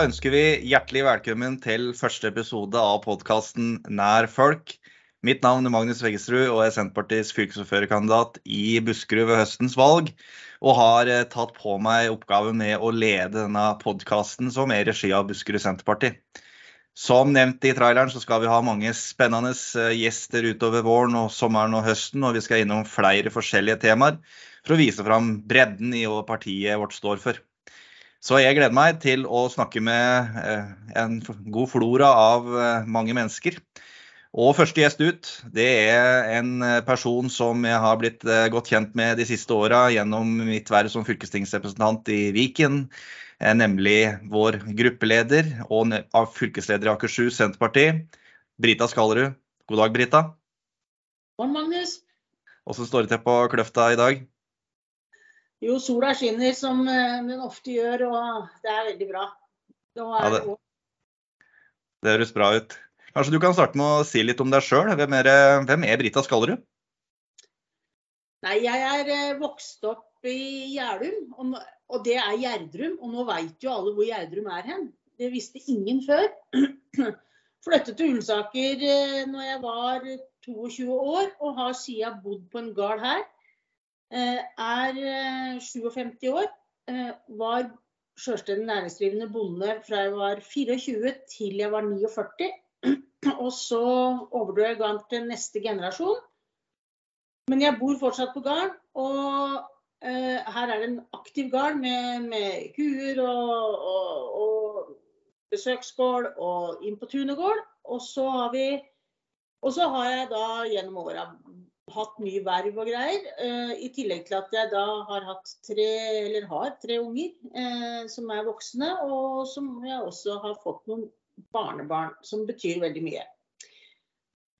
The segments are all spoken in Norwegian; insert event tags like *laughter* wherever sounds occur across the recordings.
Da ønsker vi hjertelig velkommen til første episode av podkasten Nær folk. Mitt navn er Magnus Veggesrud og er Senterpartiets fylkesordførerkandidat i Buskerud ved høstens valg. Og har eh, tatt på meg oppgaven med å lede denne podkasten som er i regi av Buskerud Senterparti. Som nevnt i traileren så skal vi ha mange spennende eh, gjester utover våren og sommeren og høsten. Og vi skal innom flere forskjellige temaer for å vise fram bredden i hva partiet vårt står for. Så jeg gleder meg til å snakke med eh, en god flora av eh, mange mennesker. Og første gjest ut, det er en eh, person som jeg har blitt godt kjent med de siste åra gjennom mitt verv som fylkestingsrepresentant i Viken. Nemlig vår gruppeleder og fylkesleder i Akershus Senterparti, Brita Skallerud. God dag, Brita. God morgen, Magnus. Åssen står det til på Kløfta i dag? Jo, sola skinner som eh, den ofte gjør, og det er veldig bra. Ja, det, det høres bra ut. Kanskje du kan starte med å si litt om deg sjøl. Hvem, hvem, er Brita Skallerud? Nei, jeg er eh, vokst opp i Gjerdrum, og det er Gjerdrum. Og nå veit jo alle hvor Gjerdrum er hen. Det visste ingen før. *clears throat* Flyttet til Ullensaker eh, når jeg var 22 år, og har siden bodd på en gard her. Eh, er 57 eh, år. Eh, var sjølstendig næringsdrivende bonde fra jeg var 24 til jeg var 49. *clears throat* Og så overdro jeg gården til neste generasjon. Men jeg bor fortsatt på gården. Og her er det en aktiv gård med, med, kuer og, og, og besøksgård og inn på tunegård. Og så har vi og så har jeg da gjennom åra hatt mye verv og greier. Uh, I tillegg til at jeg da har hatt tre, eller har tre unger uh, som er voksne, og som jeg også har fått noen barnebarn, som betyr veldig mye.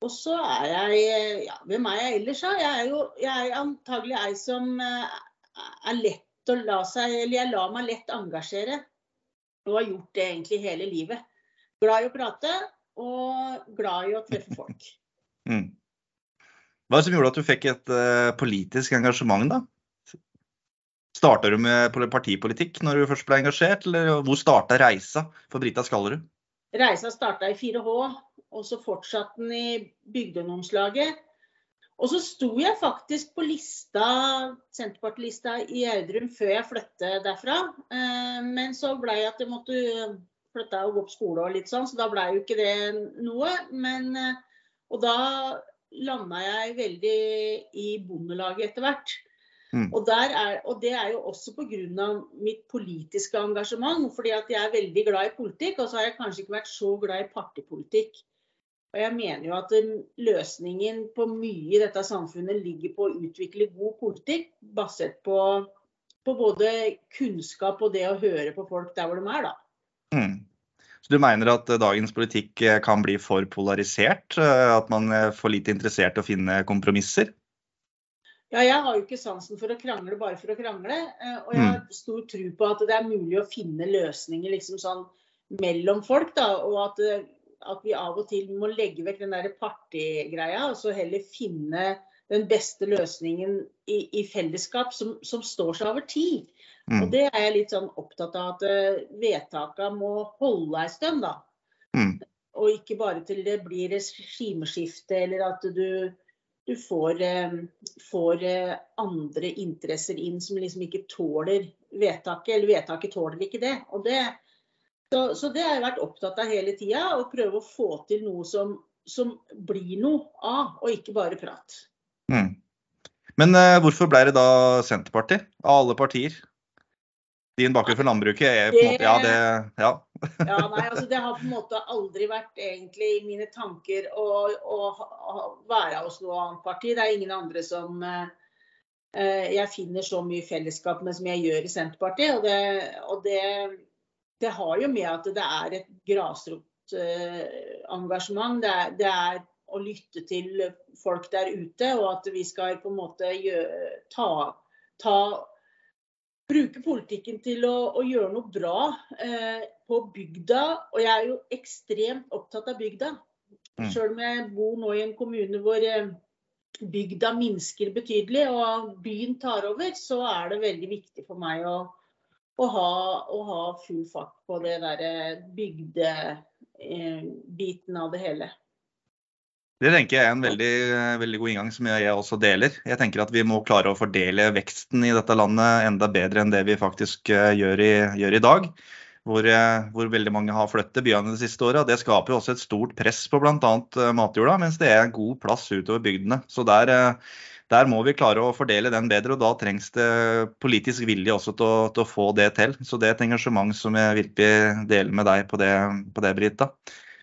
Og så er jeg ja, Hvem er jeg ellers, da? Jeg er jo jeg er antagelig ei som uh, er lett å la seg Eller jeg lar meg lett engasjere. Og har gjort det egentlig hele livet. Glad i å prate og glad i å treffe folk. *laughs* Mm. Hva er det som gjorde at du fikk et uh, politisk engasjement, da? Starta du med partipolitikk når du først ble engasjert, eller hvor starta reisa for Brita Skallerud? Reisa starta i 4H, og så fortsatte den i bygdeungdomslaget. Og så sto jeg faktisk på lista, Senterpartilista i Audrum før jeg flyttet derfra. Eh, men så blei jeg at jeg måtte flytte og gå på skole og litt sånn, så da blei jo ikke det noe. Men, eh, og da landa jeg veldig i Bondelaget etter hvert. Mm. Og, er, og, det er jo også pga. mitt politiske engasjement. fordi at jeg er veldig glad i politikk, og så har jeg kanskje ikke vært så glad i partipolitikk. Og jeg mener jo at løsningen på mye i dette samfunnet ligger på å utvikle god politikk basert på, på både kunnskap og det å høre på folk der hvor de er, da. Mm. Så du mener at eh, dagens politikk eh, kan bli for polarisert? Eh, at man er for lite interessert i å finne kompromisser? Ja, jeg har jo ikke sansen for å krangle bare for å krangle. Og jeg har mm. stor tro på at det er mulig å finne løsninger liksom sånn mellom folk. da, Og at, at vi av og til må legge vekk den der partigreia og så heller finne den beste løsningen i, i fellesskap som, som, står seg over tid. Mm. Og det er jeg litt sånn opptatt av at uh, vedtakene må holde ei stund, da. Mm. Og ikke bare til det blir regimeskifte eller at du, du får, uh, får uh, andre interesser inn som liksom ikke tåler vedtaket, eller vedtaket tåler ikke det. Og det så, så, det har jeg vært opptatt av hele tida, å prøve å få til noe som, som blir noe av, og ikke bare prat. Mm. Men hvorfor ble det da Senterpartiet, av alle partier? din bakgrunn for landbruket er på en måte Ja, det Ja. *laughs* ja nei, altså det har på en måte aldri vært egentlig i mine tanker å, å, å være hos noe annet parti. Det er ingen andre som uh, jeg finner så mye fellesskap med som jeg gjør i Senterpartiet. Og det, og det, det har jo med at det er et grasrotengasjement. Det, det, er å lytte til folk der ute, og at vi skal på en måte gjøre, ta, ta bruke politikken til å, å gjøre noe bra eh, på bygda. Og jeg er jo ekstremt opptatt av bygda. Mm. Sjøl om jeg bor nå i en kommune hvor eh, bygda minsker betydelig og byen tar over, så er det veldig viktig for meg å, å ha, å ha full fart på det derre bygdebiten av det hele. Det tenker jeg er en veldig, veldig, god inngang som jeg også deler. Jeg tenker at Vi må klare å fordele veksten i dette landet enda bedre enn det vi faktisk eh, gjør i, gjør i dag. Hvor, eh, hvor, veldig mange har flyttet byene de siste åra. Det skaper jo også et stort press på bl.a. Eh, matjorda, mens det er god plass utover bygdene. Så der, der, må vi klare å fordele den bedre, og da trengs det politisk vilje også til å, til å få det til. Så det er et engasjement som jeg virkelig deler med deg på det, på det Brita.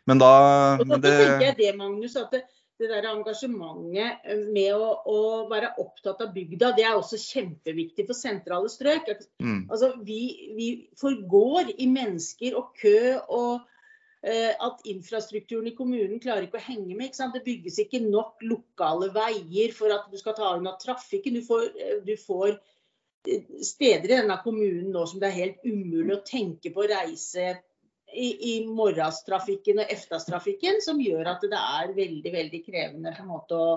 Men da så det... tenker jeg det, Magnus, at det, det der engasjementet med å, å, være opptatt av bygda, det er også kjempeviktig for sentrale strøk. Mm. Altså, vi, vi, forgår i mennesker og kø og eh, at infrastrukturen i kommunen klarer ikke å henge med. Det bygges ikke nok lokale veier for at du skal ta unna trafikken. Du får, du får eh, steder i denne kommunen nå som det er helt umulig å tenke på å reise i, i morgenstrafikken og eftastrafikken som gjør at det er veldig veldig krevende på en måte å,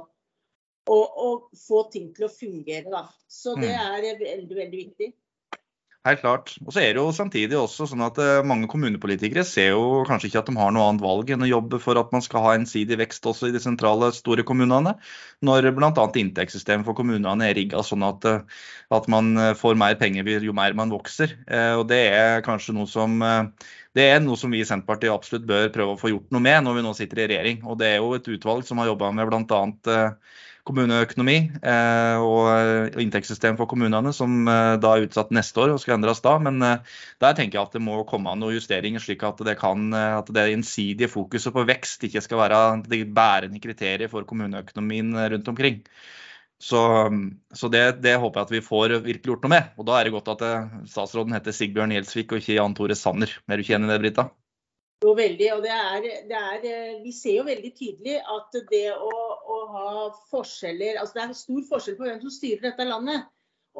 å, å få ting til å fungere. Da. Så det mm. er veldig, veldig viktig. Helt klart. Og så er det jo samtidig også sånn at eh, Mange kommunepolitikere ser jo kanskje ikke at de har noe annet valg enn å jobbe for at man skal ha ensidig vekst også i de sentrale, store kommunene. Når bl.a. inntektssystemet for kommunene er rigga sånn at, eh, at, man eh, får mer penger jo mer man vokser. Og Det er kanskje noe som det er noe som vi i Senterpartiet absolutt bør prøve å få gjort noe med når vi nå sitter i regjering. Og Det er jo et utvalg som har jobba med bl.a. kommuneøkonomi eh, og inntektssystem for kommunene, som eh, da er utsatt neste år og skal endres da. Men eh, der tenker jeg at det må komme noen justeringer, slik at det, kan, at det innsidige fokuset på vekst ikke skal være det bærende kriteriet for kommuneøkonomien rundt omkring. Så, så det, det, håper jeg at vi får virkelig gjort noe med. Og da er det godt at eh, statsråden heter Sigbjørn Gjelsvik og ikke Jan Tore Sanner. Er du ikke enig i det, Brita? Jo, veldig. Og det er, det er, vi ser jo veldig tydelig at det å, å, ha forskjeller Altså det er stor forskjell på hvem som styrer dette landet,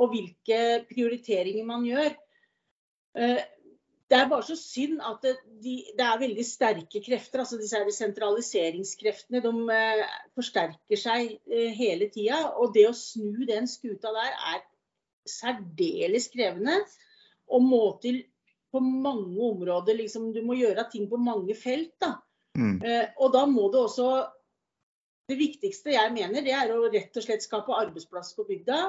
og hvilke prioriteringer man gjør. Eh, det er bare så synd at det, de, det er veldig sterke krefter. altså disse Sentraliseringskreftene de eh, forsterker seg eh, hele tida. Og det å snu den skuta der er særdeles krevende. Og må til på mange områder liksom, Du må gjøre ting på mange felt. da. Mm. Eh, og da må det også Det viktigste jeg mener, det er å rett og slett skape arbeidsplasser på bygda.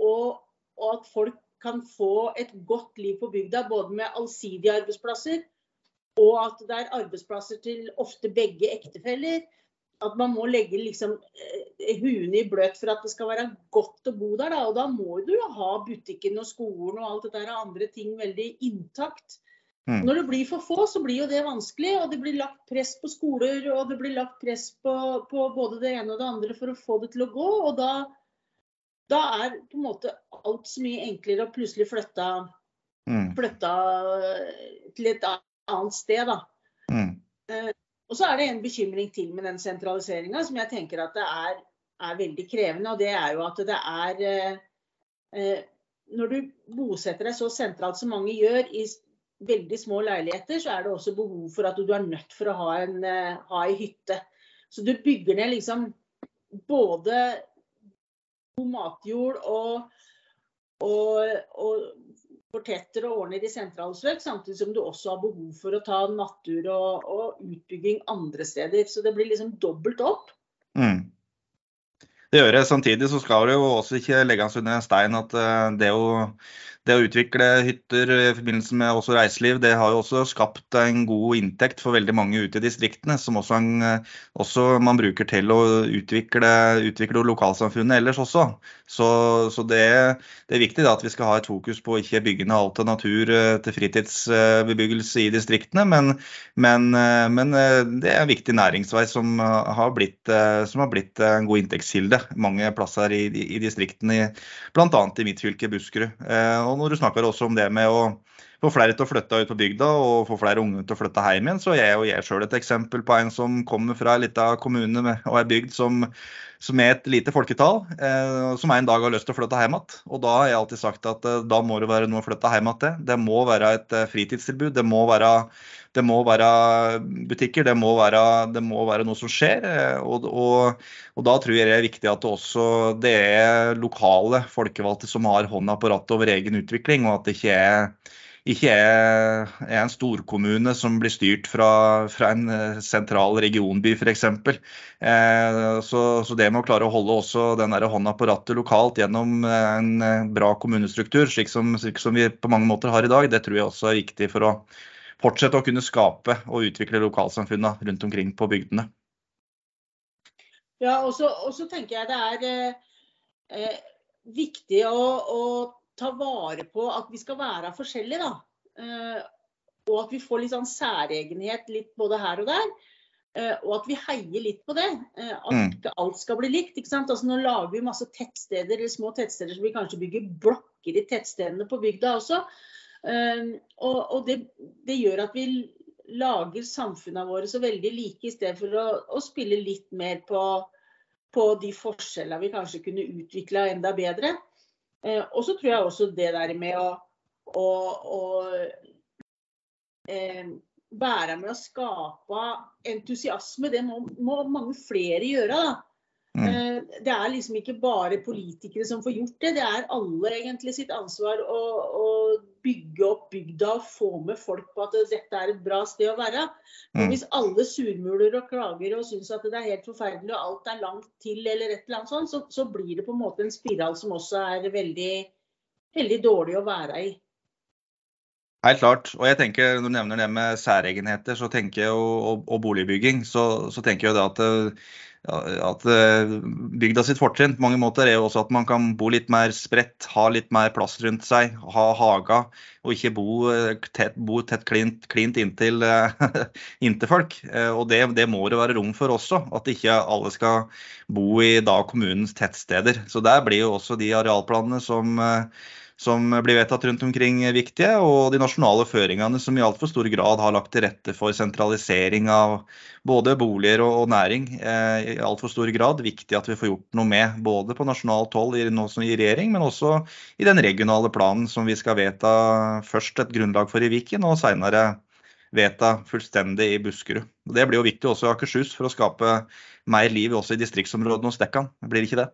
Og, og at folk kan få et godt liv på bygda, både med allsidige arbeidsplasser og at det er arbeidsplasser til ofte begge ektefeller. At man må legge liksom eh, huene i bløt for at det skal være godt å bo der. Da. Og da må du jo ha butikken og skolen og alt det der andre ting veldig intakt. Mm. Når det blir for få, så blir jo det vanskelig. Og det blir lagt press på skoler og det blir lagt press på, på både det ene og det andre for å få det til å gå. Og da da er på en måte alt så mye enklere å plutselig flytte, mm. flytte til et annet sted. Da. Mm. Og så er det en bekymring til med den sentraliseringa som jeg tenker at det er, er, veldig krevende. Og det er jo at det er eh, eh, Når du bosetter deg så sentralt som mange gjør i veldig små leiligheter, så er det også behov for at du er nødt for å ha en, eh, ha en hytte. Så du bygger ned liksom både matjord og, og, og fortetter og ordner i sentralstrøk, samtidig som du også har behov for å ta natur og, og utbygging andre steder. Så det blir liksom dobbelt opp. Mm. Det gjør det. Samtidig så skal det jo også ikke legges under en stein at eh, det å det å utvikle hytter i forbindelse med også reiseliv, det har jo også skapt en god inntekt for veldig mange ute i distriktene, som også, en, også man bruker til å utvikle, utvikle lokalsamfunnet ellers også. Så, så det, det, er viktig da, at vi skal ha et fokus på ikke bygge ned alt av natur eh, til fritidsbebyggelse i distriktene, men, men, eh, men eh, det er en viktig næringsvei som har blitt, som har blitt en god inntektskilde mange plasser i, i distriktene, bl.a. i mitt fylke Buskerud. Og når du snakker også om det med å få flere til å flytte ut på bygda og få flere unge til å flytte hjem igjen, så jeg er jeg sjøl et eksempel på en som kommer fra en lita kommune og er bygd som, som er et lite folketall, eh, som en dag har lyst til å flytte hjem igjen. Og da har jeg alltid sagt at eh, da må det være noe å flytte hjem igjen til. Det må være et eh, fritidstilbud. Det må være det må være butikker, det må være, det må være noe som skjer. Eh, og, og, og, da tror jeg det er viktig at det også det er lokale folkevalgte som har hånda på rattet over egen utvikling, og at det ikke er ikke er, er, en storkommune som blir styrt fra, fra en eh, sentral regionby f.eks. Eh, så, så det med å klare å holde også den der hånda på rattet lokalt gjennom en eh, bra kommunestruktur, slik som, slik som vi på mange måter har i dag, det tror jeg også er viktig for å fortsette å kunne skape og utvikle lokalsamfunna rundt omkring på bygdene. Ja, og så tenker jeg det er eh, eh, viktig å, å, ta vare på at vi skal være forskjellige, da. Eh, og at vi får litt sånn særegenhet litt både her og der. Eh, og at vi heier litt på det. Eh, at mm. ikke alt skal bli likt. ikke sant? Altså Nå lager vi masse tettsteder eller små tettsteder så vi kanskje bygger blokker i tettstedene på bygda også. Og, og det, det, gjør at vi lager samfunnene våre så veldig like, i stedet for å, å spille litt mer på, på de forskjellene vi kanskje kunne utvikla enda bedre. Eh, og så tror jeg også det der med å, å, å eh, være med å skape entusiasme, det må, må mange flere gjøre. da. Mm. Eh, det er liksom ikke bare politikere som får gjort det, det er alle egentlig sitt ansvar å, å bygge opp bygda og få med folk på at dette er et bra sted å være. Mm. hvis alle surmuler og klager og syns at det er helt forferdelig og alt er langt til, eller et eller annet sånt, så, så blir det på en måte en spiral som også er veldig, veldig dårlig å være i. Helt klart. Og jeg tenker, Når du nevner det med særegenheter så tenker jeg, og, og, og boligbygging, så, så, tenker jeg det at at eh, bygda sitt fortrinn på mange måter er jo også at man kan bo litt mer spredt, ha litt mer plass rundt seg, ha haga, og ikke bo eh, tett, bo tett klint, klint inntil, eh, *laughs* inntil, folk. Og det, det, må det være rom for også, at ikke alle skal bo i da kommunens tettsteder. Så der blir jo også de arealplanene som som blir vedtatt rundt omkring viktige, og de nasjonale føringene som i altfor stor grad har lagt til rette for sentralisering av både boliger og, næring. Eh, I altfor stor grad viktig at vi får gjort noe med, både på nasjonalt hold i, i regjering, men også i den regionale planen som vi skal vedta først et grunnlag for i Viken, og seinere vedta fullstendig i Buskerud. Det blir jo viktig også i Akershus for å skape mer liv også i distriktsområdene hos Dekkan, blir det ikke det?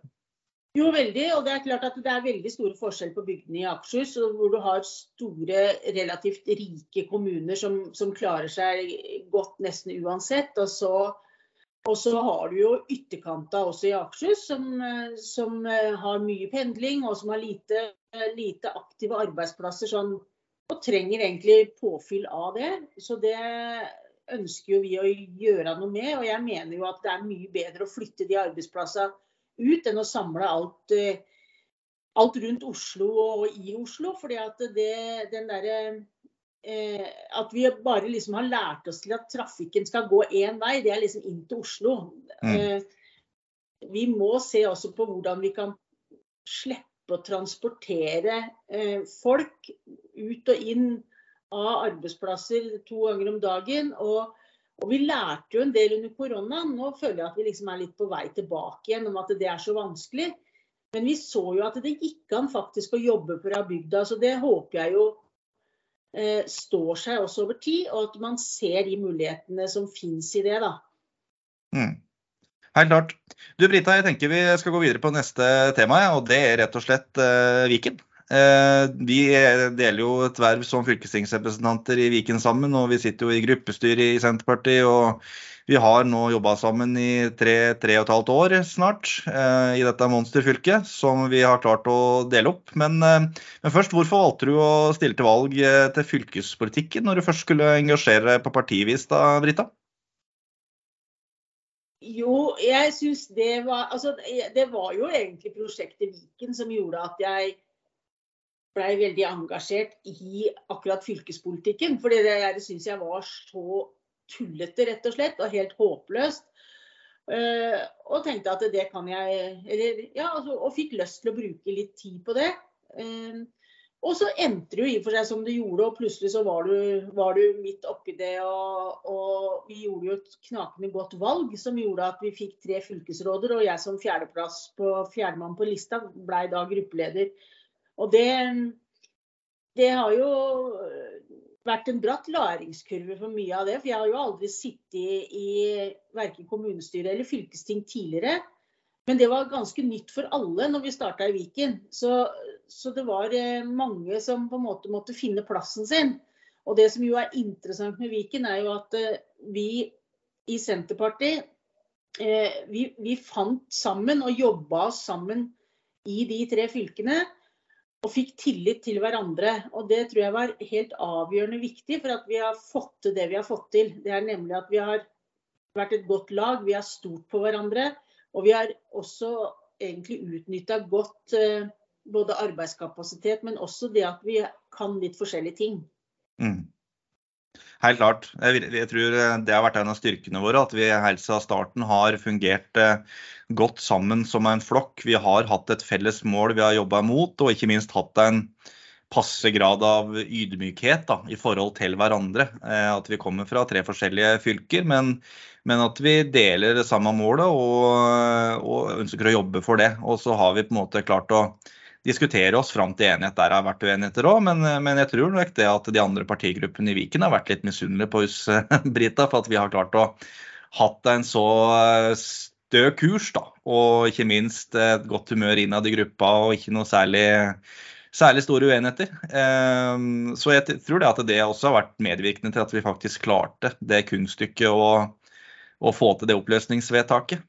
Jo, veldig. Og det er klart at det er veldig store forskjell på bygdene i Akershus, hvor du har store, relativt rike kommuner som, som klarer seg godt nesten uansett. Og så, og så har du jo ytterkanta også i Akershus, som, som, har mye pendling, og som har lite, lite aktive arbeidsplasser. Sånn, og trenger egentlig påfyll av det. Så det ønsker jo vi å gjøre noe med. Og jeg mener jo at det er mye bedre å flytte de arbeidsplassene ut enn å samle alt, eh, alt rundt Oslo og i Oslo. fordi at det, den derre eh, At vi bare liksom har lært oss til at trafikken skal gå én vei, det er liksom inn til Oslo. Mm. Eh, vi må se også på hvordan vi kan slippe å transportere eh, folk ut og inn av arbeidsplasser to ganger om dagen. og og vi lærte jo en del under koronaen. Nå føler jeg at vi liksom er litt på vei tilbake igjen om at det er så vanskelig. Men vi så jo at det gikk an faktisk å jobbe fra bygda. Så det håper jeg jo eh, står seg også over tid, og at man ser de mulighetene som finnes i det. da. Mm. Helt klart. Du Brita, jeg tenker vi skal gå videre på neste tema, og det er rett og slett eh, Viken. Eh, vi deler jo et verv som fylkestingsrepresentanter i Viken sammen, og vi sitter jo i gruppestyret i Senterpartiet. og Vi har nå jobba sammen i tre, tre og et halvt år snart eh, i dette monsterfylket, som vi har klart å dele opp. Men, eh, men, først, hvorfor valgte du å stille til valg til fylkespolitikken når du først skulle engasjere deg på partivis, da, Brita? Jo, jeg syns det var Altså, det var jo egentlig prosjektet Viken som gjorde at jeg blei veldig engasjert i akkurat fylkespolitikken. For det der syns jeg var så tullete, rett og slett, og helt håpløst. Uh, og tenkte at det kan jeg eller, ja, altså, Og fikk lyst til å bruke litt tid på det. Uh, og så endte det jo i og for seg som det gjorde, og plutselig så var du, var du midt oppi det. Og, og, vi gjorde jo et knakende godt valg som gjorde at vi fikk tre fylkesråder. Og jeg som fjerdeplass på fjerdemann på lista blei da gruppeleder. Og det, det har jo vært en bratt læringskurve for mye av det. For jeg har jo aldri sittet i verken kommunestyre eller fylkesting tidligere. Men det var ganske nytt for alle når vi starta i Viken. Så, så det var mange som på en måte måtte finne plassen sin. Og det som jo er interessant med Viken, er jo at vi i Senterpartiet vi, vi fant sammen og jobba oss sammen i de tre fylkene og fikk tillit til hverandre. Og det tror jeg var helt avgjørende viktig for at vi har fått til det vi har fått til. Det er nemlig at vi har vært et godt lag, vi har stort på hverandre. Og vi har også egentlig utnytta godt eh, både arbeidskapasitet, men også det at vi kan litt forskjellige ting. Mm. Helt klart. Jeg, jeg, tror det har vært en av styrkene våre at vi helt siden starten har fungert eh, godt sammen som en flokk. Vi har hatt et felles mål vi har jobba mot, og ikke minst hatt en passe grad av ydmykhet da, i forhold til hverandre. Eh, at vi kommer fra tre forskjellige fylker, men, men at vi deler det samme målet og, og, ønsker å jobbe for det. Og så har vi på en måte klart å diskutere oss fram til enighet. Der har vært uenigheter òg, men, men, jeg tror nok det at de andre partigruppene i Viken har vært litt misunnelige på oss, *laughs* Brita, for at vi har klart å hatt en så stø kurs, da. Og ikke minst et godt humør innad i gruppa og ikke noe særlig, særlig store uenigheter. Ehm, så jeg tror det at det også har vært medvirkende til at vi faktisk klarte det kunststykket å, å få til det oppløsningsvedtaket.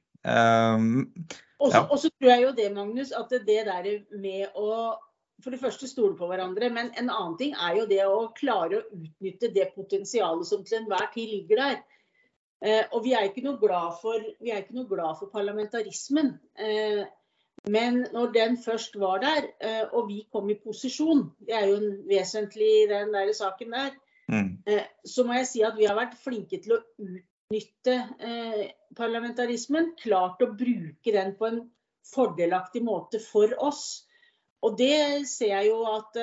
Og så ja. tror jeg jo det, Magnus, at det der med å for det første stole på hverandre, men en annen ting er jo det å klare å utnytte det potensialet som til enhver tid ligger der. Eh, og vi er ikke noe glad for, glad for parlamentarismen. Eh, men når den først var der, eh, og vi kom i posisjon, det er jo en vesentlig i den der saken der, mm. så må jeg si at vi har vært flinke til å utnytte parlamentarismen. Klart å bruke den på en fordelaktig måte for oss. Og det ser jeg jo at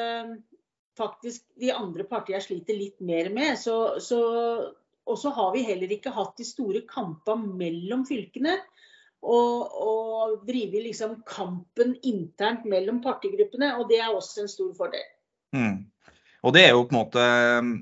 faktisk de andre partiene sliter litt mer med. Så, så og så har vi heller ikke hatt de store kampene mellom fylkene. Og, og drive liksom kampen internt mellom partigruppene. Og det er også en stor fordel. Mm. Og det er jo på en måte,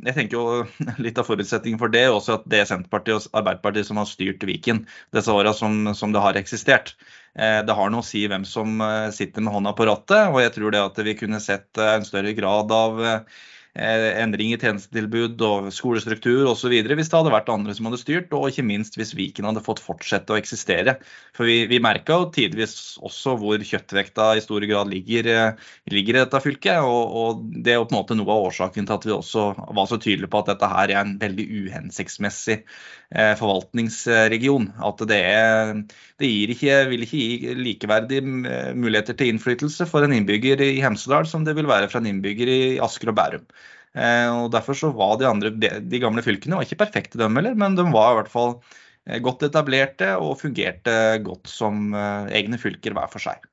jeg tenker jo *laughs* Litt av forutsetningen for det også at det er Senterpartiet og Arbeiderpartiet som har styrt Viken disse åra som, som, det har eksistert. Eh, det har noe å si hvem som eh, sitter med hånda på rattet. Og jeg tror det at vi kunne sett en større grad av Eh, endring i tjenestetilbud og skolestruktur osv. hvis det hadde vært andre som hadde styrt, og ikke minst hvis Viken hadde fått fortsette å eksistere. For Vi, vi merka jo tidvis også hvor kjøttvekta i stor grad ligger, eh, ligger, i dette fylket. Og, og, Det er jo på en måte noe av årsaken til at vi også var så tydelige på at dette her er en veldig uhensiktsmessig eh, forvaltningsregion. At det, er, det ikke, vil ikke gi likeverdige muligheter til innflytelse for en innbygger i Hemsedal som det vil være for en innbygger i Asker og Bærum. Eh, og Derfor så var de, andre, de gamle fylkene var ikke perfekte, dem heller, men de var i hvert fall eh, godt etablerte og fungerte godt som eh, egne fylker hver for seg.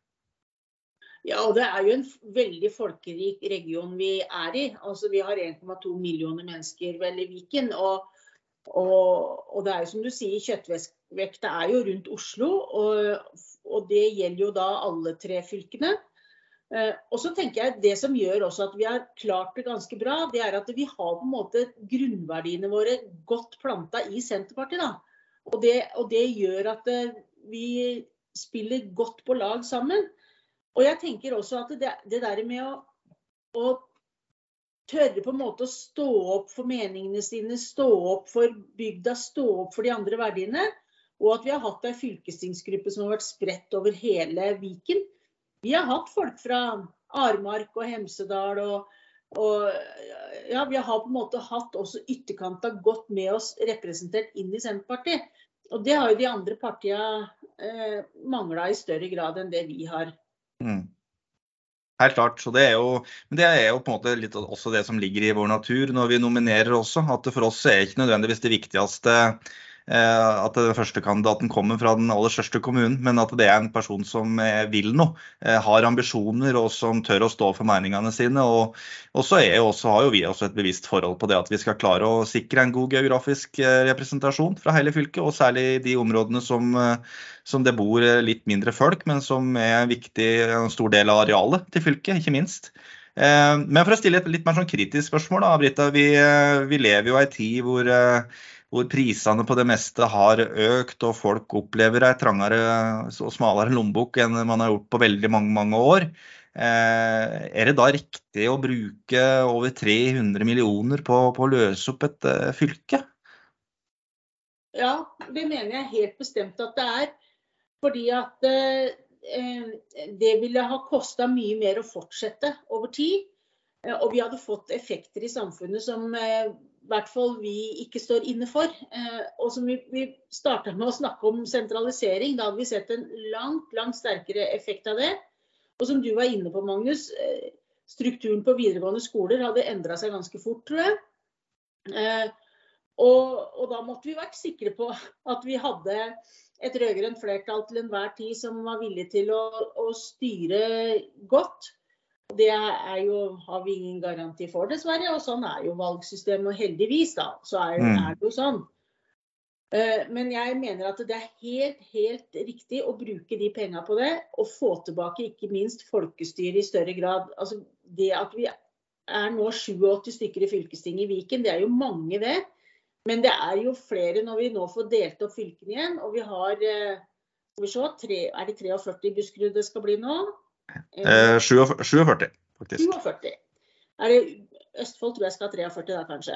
Ja, og det er jo en veldig folkerik region vi er i. Altså, vi har 1,2 millioner mennesker vel i Viken. Og, og, og, det er jo som du sier, kjøttvekta er jo rundt Oslo. Og, og det gjelder jo da alle tre fylkene. Eh, og så tenker jeg Det som gjør også at vi har klart det ganske bra, det er at vi har på en måte grunnverdiene våre godt planta i Senterpartiet. da. Og det, og det gjør at eh, vi spiller godt på lag sammen. Og jeg tenker også at det, det der med å, å tørre på en måte å stå opp for meningene sine, stå opp for bygda, stå opp for de andre verdiene, og at vi har hatt ei fylkestingsgruppe som har vært spredt over hele Viken, vi har hatt folk fra Armark og Hemsedal og, og ja, vi har på en måte hatt også ytterkanta godt med oss representert inn i Senterpartiet. Og det har jo de andre partiene eh, mangla i større grad enn det vi har. Mm. Helt klart. Så det er, jo, det er jo på en måte litt også det som ligger i vår natur når vi nominerer også. At for oss er ikke nødvendigvis det viktigste at den første kandidaten kommer fra den aller største kommunen, men at det er en person som eh, vil noe, eh, har ambisjoner og som tør å stå for meningene sine. Og, og så også, har jo vi også et bevisst forhold på det at vi skal klare å sikre en god geografisk representasjon fra hele fylket, og særlig de områdene som, som det bor litt mindre folk, men som er viktig, en stor del av arealet til fylket, ikke minst. Men for å stille et litt mer sånn kritisk spørsmål, da, Brita. Vi, vi lever jo i ei tid hvor hvor prisene på det meste har økt, og folk opplever ei trangere og smalere lommebok enn man har gjort på veldig mange mange år. Er det da riktig å bruke over 300 millioner på, på å løse opp et fylke? Ja, det mener jeg helt bestemt at det er. Fordi at det ville ha kosta mye mer å fortsette over tid. Og vi hadde fått effekter i samfunnet som hvert fall vi ikke står inne for. Eh, og som vi, vi starta med å snakke om sentralisering, da hadde vi sett en langt, langt sterkere effekt av det. Og som du var inne på, Magnus, eh, strukturen på videregående skoler hadde endra seg ganske fort, tror jeg. Eh, og, og, da måtte vi vært sikre på at vi hadde et rød-grønt flertall til enhver tid som var villig til å, å styre godt. Det jo, har vi ingen garanti for, dessverre. Og sånn er jo valgsystemet. Og heldigvis, da, så er, mm. er det jo sånn. Uh, men jeg mener at det er helt, helt riktig å bruke de penga på det. Og få tilbake ikke minst folkestyret i større grad. Altså, det at vi er nå 87 stykker i fylkestinget i Viken, det er jo mange, det. Men det er jo flere når vi nå får delt opp fylkene igjen. Og vi har uh, skal vi se, tre, Er det 43 i Buskerud det skal bli nå? Eh, 47, faktisk. 47. Er det Østfold tror jeg skal ha 43 da, kanskje?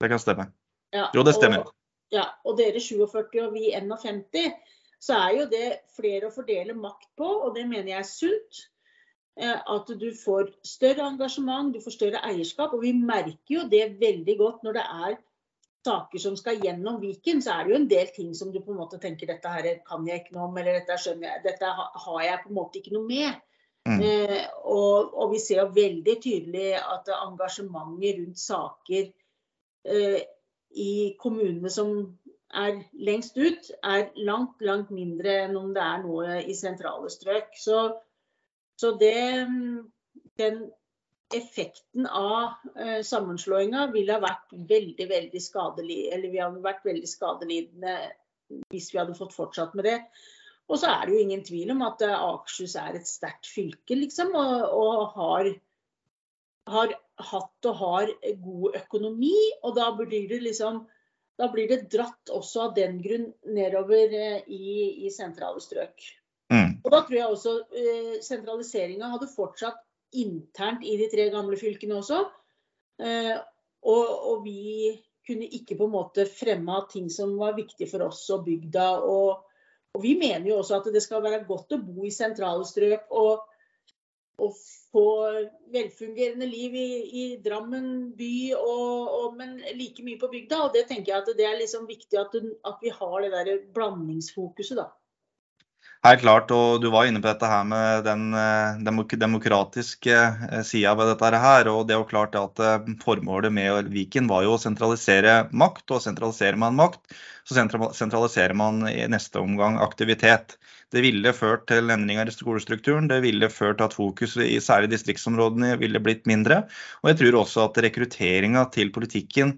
Det kan stemme. Ja, jo, det stemmer. Og, ja, og dere 47 og vi 51, så er jo det flere å fordele makt på, og det mener jeg er sunt. Eh, at du får større engasjement, du får større eierskap. Og vi merker jo det veldig godt når det er saker som skal gjennom Viken, så er det jo en del ting som du på en måte tenker dette her kan jeg ikke noe om, eller dette skjønner jeg, dette har jeg på en måte ikke noe med. Mm. Eh, og, og, vi ser jo veldig tydelig at engasjementet rundt saker eh, i kommunene som er lengst ut, er langt, langt mindre enn om det er noe i sentrale strøk. Så, så det, den effekten av eh, sammenslåinga ville ha vært veldig, veldig skadelig, eller vi hadde vært veldig skadelidende hvis vi hadde fått fortsatt med det. Og så er det jo ingen tvil om at eh, Akershus er et sterkt fylke, liksom. Og, og har, har, hatt og har god økonomi. Og da blir det liksom da blir det dratt også av den grunn nedover eh, i, i sentrale strøk. Mm. Og da tror jeg også eh, sentraliseringa hadde fortsatt internt i de tre gamle fylkene også. Eh, og, og, vi kunne ikke på en måte fremma ting som var viktig for oss og bygda. og og Vi mener jo også at det skal være godt å bo i sentrale strøk og, og få velfungerende liv i, i Drammen by, og, og, men like mye på bygda. Og det tenker jeg at det er liksom viktig at, at vi har det der blandingsfokuset, da. Helt klart, og du var inne på dette her med den eh, demokratiske eh, sida ved dette her. og Det er jo klart at eh, formålet med Viken var jo å sentralisere makt. Og sentraliserer man makt, så sentraliserer man i neste omgang aktivitet. Det ville ført til endringer i skolestrukturen. Det ville ført til at fokuset i særlig distriktsområdene ville blitt mindre. Og jeg tror også at rekrutteringa til politikken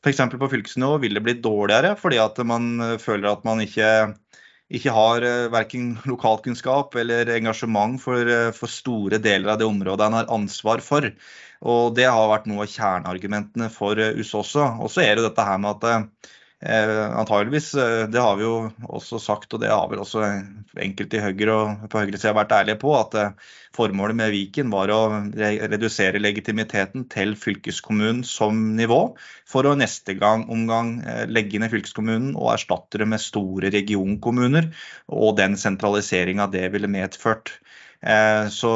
f.eks. på fylkesnivå ville blitt dårligere, fordi at man føler at man ikke ikke har uh, verken lokalkunnskap eller engasjement for, uh, for, store deler av det området han har ansvar for. Og Det har vært noe av kjerneargumentene for uh, også. Og så er det dette her med at Eh, antageligvis, det har vi jo også sagt, og det har vel også enkelte i Høyre og på høyresida vært ærlige på, at eh, formålet med Viken var å redusere legitimiteten til fylkeskommunen som nivå, for å neste gang omgang eh, legge ned fylkeskommunen og erstatte det med store regionkommuner, og den sentraliseringa det ville medført. Eh, så,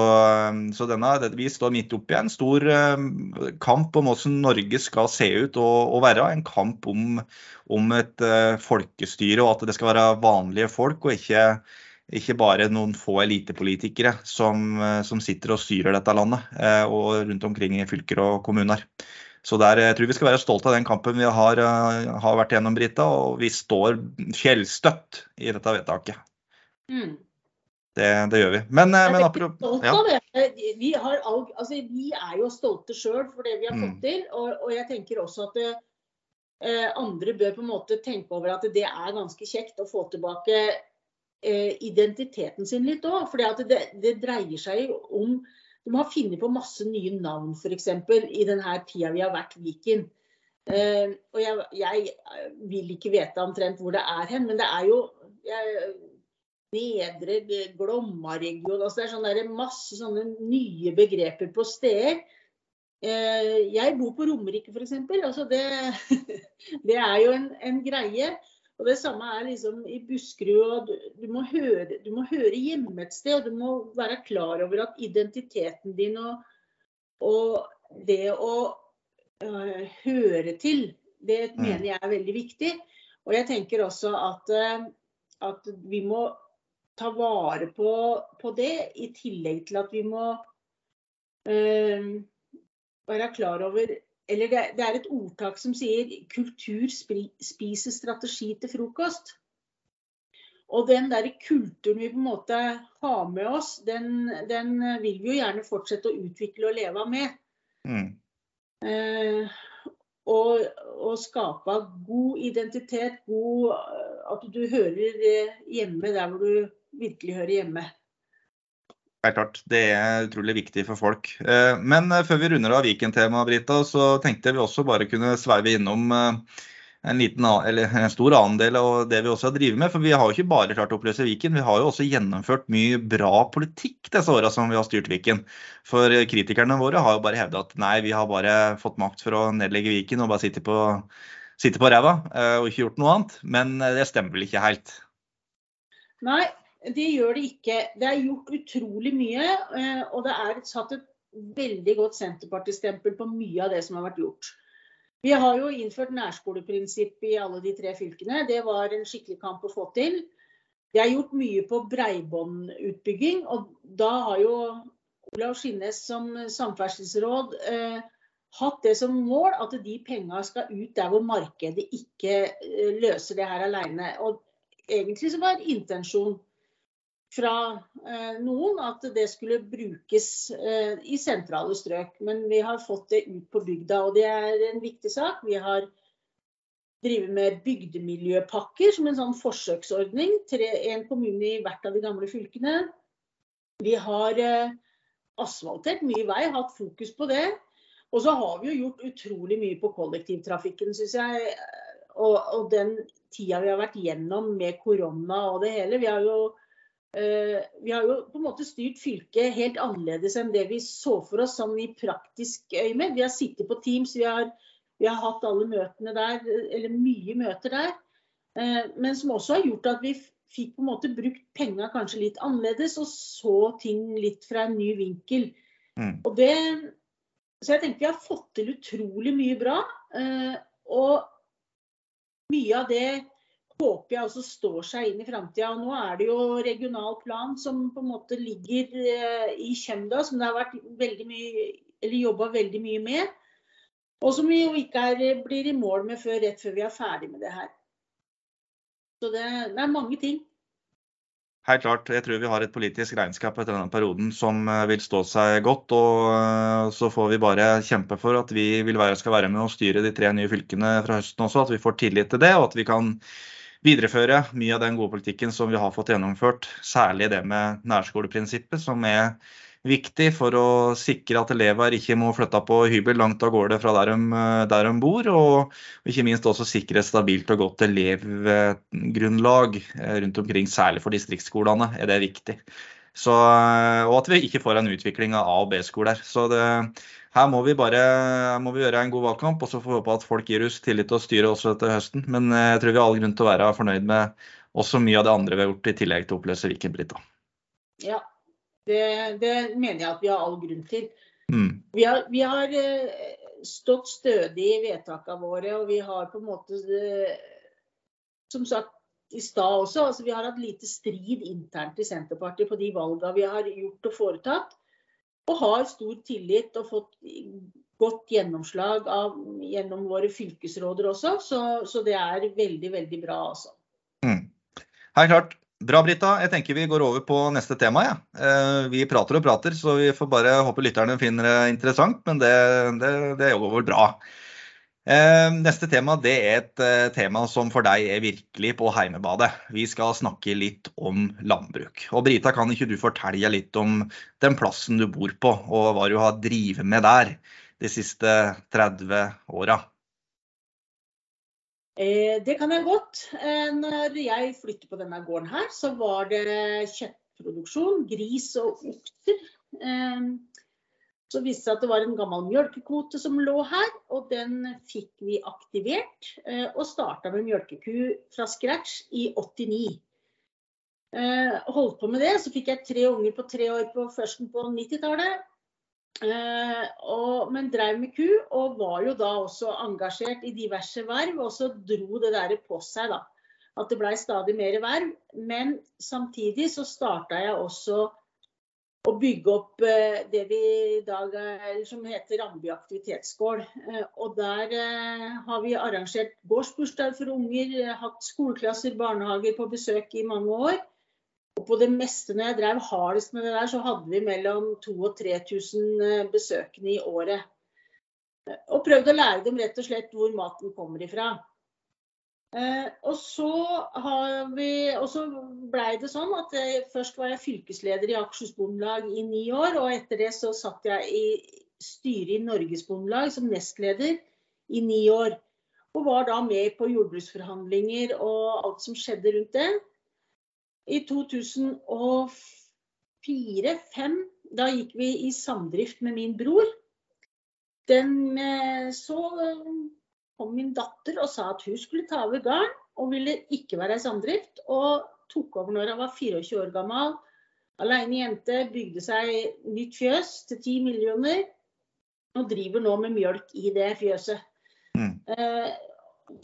så denne, vi står midt oppi en stor eh, kamp om hvordan Norge skal se ut og, og være. En kamp om, om, et eh, folkestyre og at det skal være vanlige folk, og ikke, ikke bare noen få elitepolitikere som, som, sitter og styrer dette landet og rundt omkring i fylker og kommuner. Så der, jeg tror vi skal være stolte av den kampen vi har, har vært gjennom, Brita. Og vi står fjellstøtt i dette vedtaket. Mm. Det, det, gjør vi. Men, eh, men apropos ja. vi, altså, vi, er jo stolte sjøl for det vi har fått mm. til. Og, og, jeg tenker også at eh, andre bør på en måte tenke over at det er ganske kjekt å få tilbake eh, identiteten sin litt òg. For det, det, dreier seg jo om De har funnet på masse nye navn f.eks. i denne tida vi har vært Viken. Eh, og jeg, jeg, vil ikke vite omtrent hvor det er hen, men det er jo jeg, Nedre Glomma-region. Altså det er sånne der, masse sånne nye begreper på steder. Eh, jeg bor på Romerike f.eks. Altså det, *laughs* det er jo en, en, greie. Og det samme er liksom i Buskerud. Du, du, må høre, du må høre hjemme et sted, og du må være klar over at identiteten din og, og det å uh, høre til, det mm. mener jeg er veldig viktig. Og jeg tenker også at, at vi må ta vare på, på, det, i tillegg til at vi må øh, være klar over Eller det, det, er et ordtak som sier 'kultur spiser strategi til frokost'. Og den der kulturen vi på en måte har med oss, den, den vil vi jo gjerne fortsette å utvikle og leve med. Mm. Eh, og, og, skape god identitet, god, at du hører hjemme der hvor du virkelig hører hjemme. Helt klart. Det er utrolig viktig for folk. Eh, men eh, før vi runder av Viken-temaet, Brita, så tenkte jeg vi også bare kunne sveive innom eh, en, liten, en stor annen del av det vi også har drevet med. For vi har jo ikke bare klart å oppløse Viken, vi har jo også gjennomført mye bra politikk disse åra som vi har styrt Viken. For kritikerne våre har jo bare hevda at nei, vi har bare fått makt for å nedlegge Viken og bare sitte på, sitte på ræva og ikke gjort noe annet. Men det stemmer vel ikke helt? Nei, det gjør det ikke. Det er gjort utrolig mye, eh, og det er satt et veldig godt Senterparti-stempel på mye av det som har vært gjort. Vi har jo innført nærskoleprinsipp i alle de tre fylkene. Det var en skikkelig kamp å få til. Det er gjort mye på breibåndutbygging, og da har jo Olav Skinnes som samferdselsråd eh, hatt det som mål at de penga skal ut der hvor markedet ikke eh, løser det her alene. Og egentlig så var intensjonen fra eh, noen at det skulle brukes eh, i sentrale strøk. Men vi har fått det ut på bygda, og det er en viktig sak. Vi har drevet med bygdemiljøpakker som en sånn forsøksordning. Tre, en kommune i hvert av de gamle fylkene. Vi har eh, asfaltert mye vei, hatt fokus på det. Og så har vi jo gjort utrolig mye på kollektivtrafikken, syns jeg. Og, og den tida vi har vært gjennom med korona og det hele. Vi har jo vi har jo på en måte styrt fylket helt annerledes enn det vi så for oss sånn i praktisk øyemed. Vi har sittet på Teams, vi har, vi har, hatt alle møtene der, eller mye møter der. Eh, men som også har gjort at vi fikk på en måte brukt penga kanskje litt annerledes, og så ting litt fra en ny vinkel. Mm. Og det, så jeg tenker vi har fått til utrolig mye bra. Eh, og mye av det håper jeg også står seg inn i framtida. Nå er det jo regional plan som på en måte ligger eh, i kjemda, som det har vært veldig mye, eller jobba veldig mye med. Og som vi jo ikke er, blir i mål med før rett før vi er ferdig med det her. Så det, det er mange ting. Helt klart. Jeg tror vi har et politisk regnskap etter denne perioden som eh, vil stå seg godt. Og eh, så får vi bare kjempe for at vi vil være, skal være med og styre de tre nye fylkene fra høsten også. At vi får tillit til det, og at vi kan videreføre mye av den gode politikken som vi har fått gjennomført. Særlig det med nærskoleprinsippet, som er viktig for å sikre at elever ikke må flytte på hybel langt av gårde fra der de, der de bor. Og ikke minst også sikre et stabilt og godt elevgrunnlag rundt omkring, særlig for distriktsskolene, er det viktig. Så, og at vi ikke får en utvikling av A- og B-skoler. Så det, her må vi bare må vi gjøre en god valgkamp, og så får vi håpe at folk gir oss tillit til å styre også etter høsten. Men eh, jeg tror vi har all grunn til å være fornøyd med også mye av det andre vi har gjort, i tillegg til å oppløse Viken Brita. Ja, det, det, mener jeg at vi har all grunn til. Mm. Vi, har, vi, har, eh, stått stødig i vedtakene våre, og vi har på en måte eh, Som sagt i stad også, altså vi har hatt lite strid internt i Senterpartiet på de valgene vi har gjort og foretatt og har stor tillit og fått godt gjennomslag av, gjennom våre fylkesråder også. Så, så, det er veldig, veldig bra, altså. Mm. Helt klart. Bra, Brita. Jeg tenker vi går over på neste tema. Ja. Eh, vi prater og prater, så vi får bare håpe lytterne finner det interessant. Men det, det, det jobber vel bra. Eh, neste tema det er et eh, tema som for deg er virkelig på heimebadet. Vi skal snakke litt om landbruk. Og Brita, kan ikke du fortelle litt om den plassen du bor på, og hva du har drevet med der de siste 30 åra? Eh, det kan jeg godt. Eh, når jeg flyttet på denne gården her, så var det kjøttproduksjon, gris og okser. Så viste det seg at det var en gammel mjølkekvote som lå her, og den fikk vi aktivert. Eh, og starta med mjølkeku fra scratch i 89. Eh, holdt på med det, så fikk jeg tre unger på tre år på førsten på 90-tallet. Eh, men drev med ku, og var jo da også engasjert i diverse verv. Og så dro det der på seg, da. At det blei stadig mer verv. Men samtidig så starta jeg også å bygge opp eh, det vi i dag er, som heter Ramby aktivitetsgård. Eh, og der eh, har vi arrangert gårdsbursdag for unger, hatt skoleklasser, barnehager på besøk i mange år. Og på det meste når jeg drev hardest med det der, så hadde vi mellom 2000 og 3000 eh, besøkende i året. Og prøvde å lære dem rett og slett hvor maten kommer ifra. Eh, og så, vi, og så blei det sånn at jeg, først var jeg fylkesleder i Akershus Bondelag i ni år. Og etter det så satt jeg i styret i Norges Bondelag som nestleder i ni år. Og var da med på jordbruksforhandlinger og alt som skjedde rundt det. I 2004-2005, da gikk vi i samdrift med min bror. Den, eh, så kom min datter og sa at hun skulle ta over gården og ville ikke være i samdrift. Og tok over når hun var 24 år gammel. Aleine jente, bygde seg nytt fjøs til 10 millioner. Og driver nå med mjølk i det fjøset. Mm. Eh,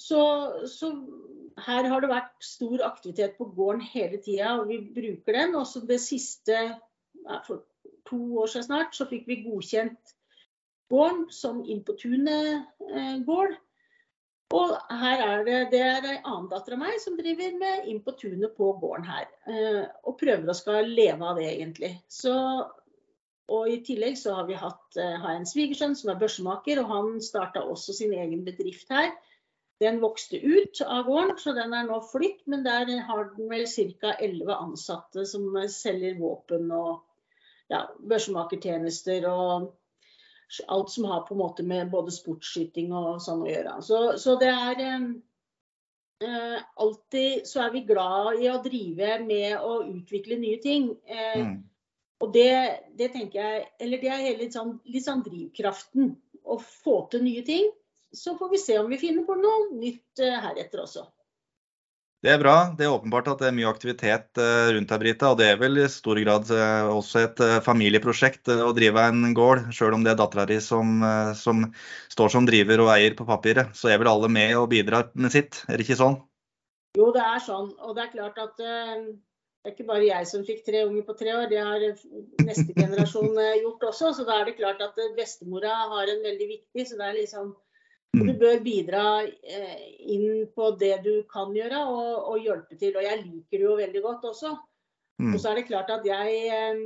så, så her har det vært stor aktivitet på gården hele tida, og vi bruker den. Også det siste, for to år siden snart, så fikk vi godkjent gården som Inn på tunet-gård. Og her er det, det er ei annen datter av meg som driver med Inn på tunet på gården her. Eh, og prøver å skal leve av det, egentlig. Så, og i tillegg så har vi hatt, eh, har en svigersønn som er børsemaker, og han starta også sin egen bedrift her. Den vokste ut av gården, så den er nå flytt. Men der har den vel ca. 11 ansatte som selger våpen og ja, børsmakertjenester og alt som har på en måte med både sportsskyting og sånn å gjøre. Så, så det er eh, alltid så er vi glad i å drive med å utvikle nye ting. Eh, mm. Og det, det, tenker jeg Eller det er hele litt sånn, litt sånn drivkraften. Å få til nye ting så får vi se om vi finner på noe nytt eh, heretter også. Det er bra. Det er åpenbart at det er mye aktivitet eh, rundt her, Brita. Og det er vel i stor grad eh, også et familieprosjekt å drive en gård. Selv om det er dattera di som, som, står som driver og eier på papiret, så er vel alle med og bidrar med sitt. Er det ikke sånn? Jo, det er sånn. Og det er klart at det er ikke bare jeg som fikk tre unger på tre år, det har neste generasjon gjort også. Så da er det klart at bestemora har en veldig viktig. Så det er liksom du mm. bør bidra eh, inn på det du kan gjøre, og, og, hjelpe til. Og jeg liker det jo veldig godt også. Mm. Og så er det klart at jeg, eh,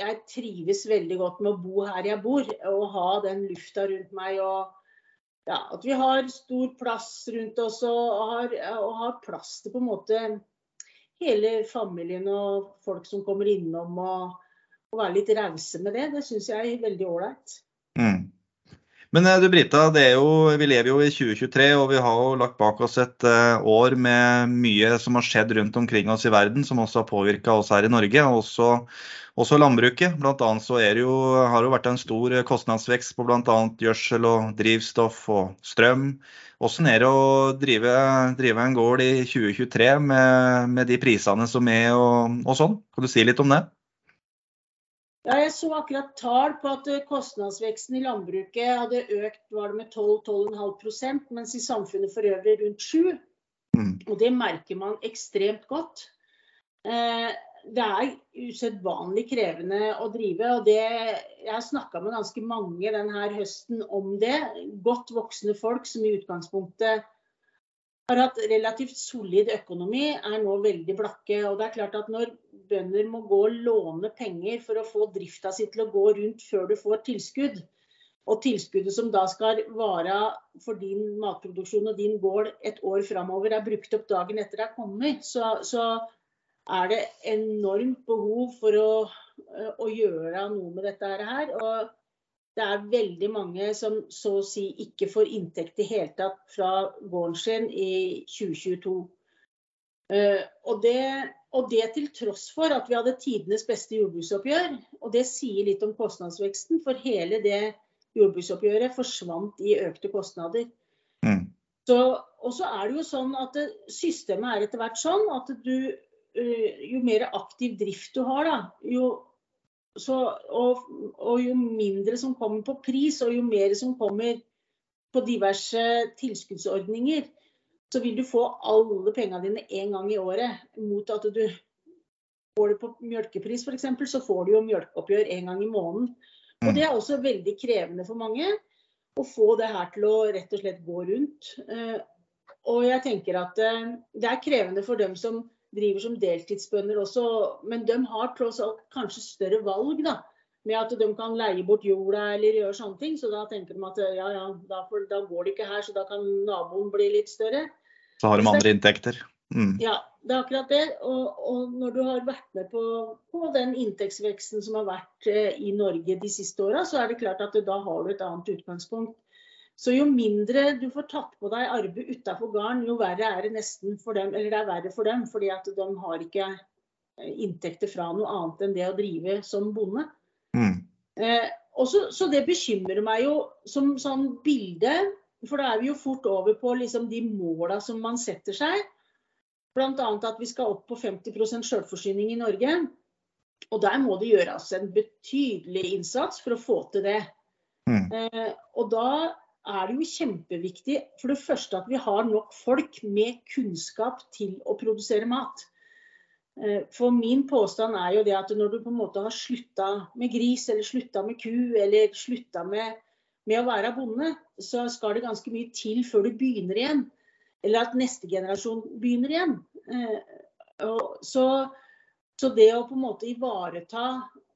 jeg, trives veldig godt med å bo her jeg bor, og ha den lufta rundt meg. og ja, At vi har stor plass rundt oss og har, og har plass til på en måte hele familien og folk som kommer innom. og, og være litt rause med det. Det syns jeg er veldig ålreit. Mm. Men eh, du Brita, jo, vi lever jo i 2023, og vi har jo lagt bak oss et uh, år med mye som har skjedd rundt omkring oss i verden, som også har påvirka oss her i Norge. Også, også landbruket. Blant annet så det jo, har det jo vært en stor kostnadsvekst på bl.a. gjødsel og drivstoff og strøm. Hvordan er det å drive, drive en gård i 2023 med, med de prisene som er og, og sånn? Kan du si litt om det? Ja, jeg så akkurat tall på at eh, kostnadsveksten i landbruket hadde økt var det med 12-12,5% mens i samfunnet for øvrig rundt 7 mm. Og det merker man ekstremt godt. Eh, det er usedvanlig krevende å drive. og det, Jeg har snakka med ganske mange denne høsten om det. Godt voksne folk som i utgangspunktet har hatt relativt solid økonomi, er nå veldig blakke. Og det er klart at når bønder må gå og låne penger for å få drifta si til å gå rundt før du får tilskudd, og tilskuddet som da skal vare for din matproduksjon og din gård et år framover, er brukt opp dagen etter det er kommet, så, så er det enormt behov for å, å, gjøre noe med dette her. Og det er veldig mange som så å si ikke får inntekt i hele tatt fra gården sin i 2022. Eh, og det, og det til tross for at vi hadde tidenes beste jordbruksoppgjør. Og det sier litt om kostnadsveksten, for hele det jordbruksoppgjøret forsvant i økte kostnader. Mm. Så, og så er det jo sånn at det, systemet er etter hvert sånn at du, eh, jo mer aktiv drift du har, da, jo så, og, og, jo mindre som kommer på pris, og jo mer som kommer på diverse tilskuddsordninger, så vil du få alle pengene dine én gang i året. Mot at du får det på mjølkepris f.eks., så får du jo mjølkeoppgjør én gang i måneden. Og det er også veldig krevende for mange å få det her til å rett og slett gå rundt. Eh, og jeg tenker at eh, det er krevende for dem som driver som deltidsbønder også, men de har tross alt kanskje større valg, da. Med at de kan leie bort jorda eller gjøre sånne ting. Så da tenker de at ja, ja, da, for, da går det ikke her, så da kan naboen bli litt større. Så har de andre inntekter. Mm. Ja, det er akkurat det. Og, og, når du har vært med på, på den inntektsveksten som har vært eh, i Norge de siste åra, så er det klart at da har du et annet utgangspunkt. Så jo mindre du får tatt på deg arbeid utafor gården, jo verre er det nesten for dem. Eller det er verre for dem, fordi at de har ikke eh, inntekter fra noe annet enn det å drive som bonde. Mm. Eh, så, så, det bekymrer meg jo som sånn bilde, for da er vi jo fort over på liksom de måla som man setter seg. Bl.a. at vi skal opp på 50% selvforsyning i Norge. Og der må det gjøres en betydelig innsats for å få til det. Mm. Eh, og da er det jo kjempeviktig for det første at vi har nok folk med kunnskap til å produsere mat. Eh, for min påstand er jo det at når du på en måte har slutta med gris, eller slutta med ku, eller slutta med, med, å være bonde, så skal det ganske mye til før du begynner igjen. Eller at neste generasjon begynner igjen. Eh, så, så det å på en måte ivareta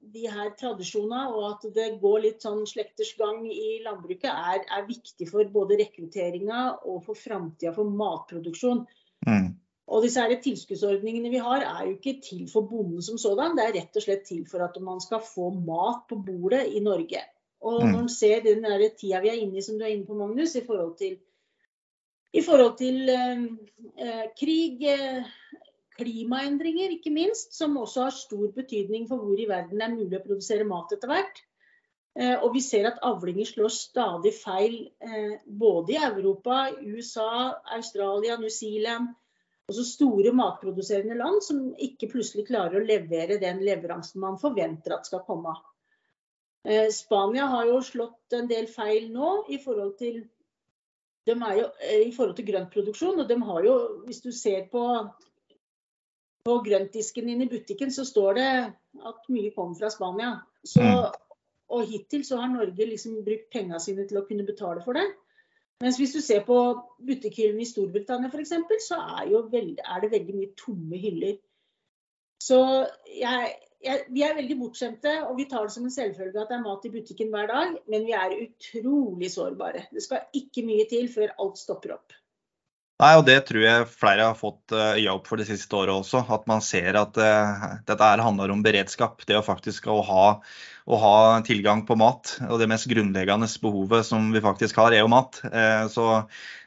de her tradisjonene, og at det går litt sånn slekters gang i landbruket, er, er viktig for både rekrutteringa og for framtida for matproduksjon. Mm. Og disse her tilskuddsordningene vi har, er jo ikke til for bonden som sådan. Det er rett og slett til for at man skal få mat på bordet i Norge. Og mm. når man ser den der tida vi er inne i, som du er inne på, Magnus, i forhold til, i forhold til eh, eh krig, eh, klimaendringer, ikke minst, som også har stor betydning for hvor i verden det er mulig å produsere mat etter hvert. Eh, og vi ser at avlinger slår stadig feil eh, både i Europa, USA, Australia, New Zealand. Også store matproduserende land som ikke plutselig klarer å levere den leveransen man forventer at skal komme. Eh, Spania har jo slått en del feil nå i forhold til de er jo, i forhold til grøntproduksjon. Og de har jo, hvis du ser på på grøntdisken din i butikken så står det at mye kommer fra Spania. Så, mm. og hittil så har Norge liksom brukt penga sine til å kunne betale for det. Mens hvis du ser på butikkhyllene i Storbritannia f.eks., så er, veld, er, det veldig mye tomme hyller. Så jeg, jeg, vi er veldig bortskjemte, og vi tar det som en selvfølge at det er mat i butikken hver dag. Men vi er utrolig sårbare. Det skal ikke mye til før alt stopper opp. Nei, og Det tror jeg flere har fått øya øye opp for det siste året også. At man ser at uh, dette her handler om beredskap. Det å faktisk å ha, å ha, tilgang på mat. Og det mest grunnleggende behovet som vi faktisk har, er jo mat. Uh, så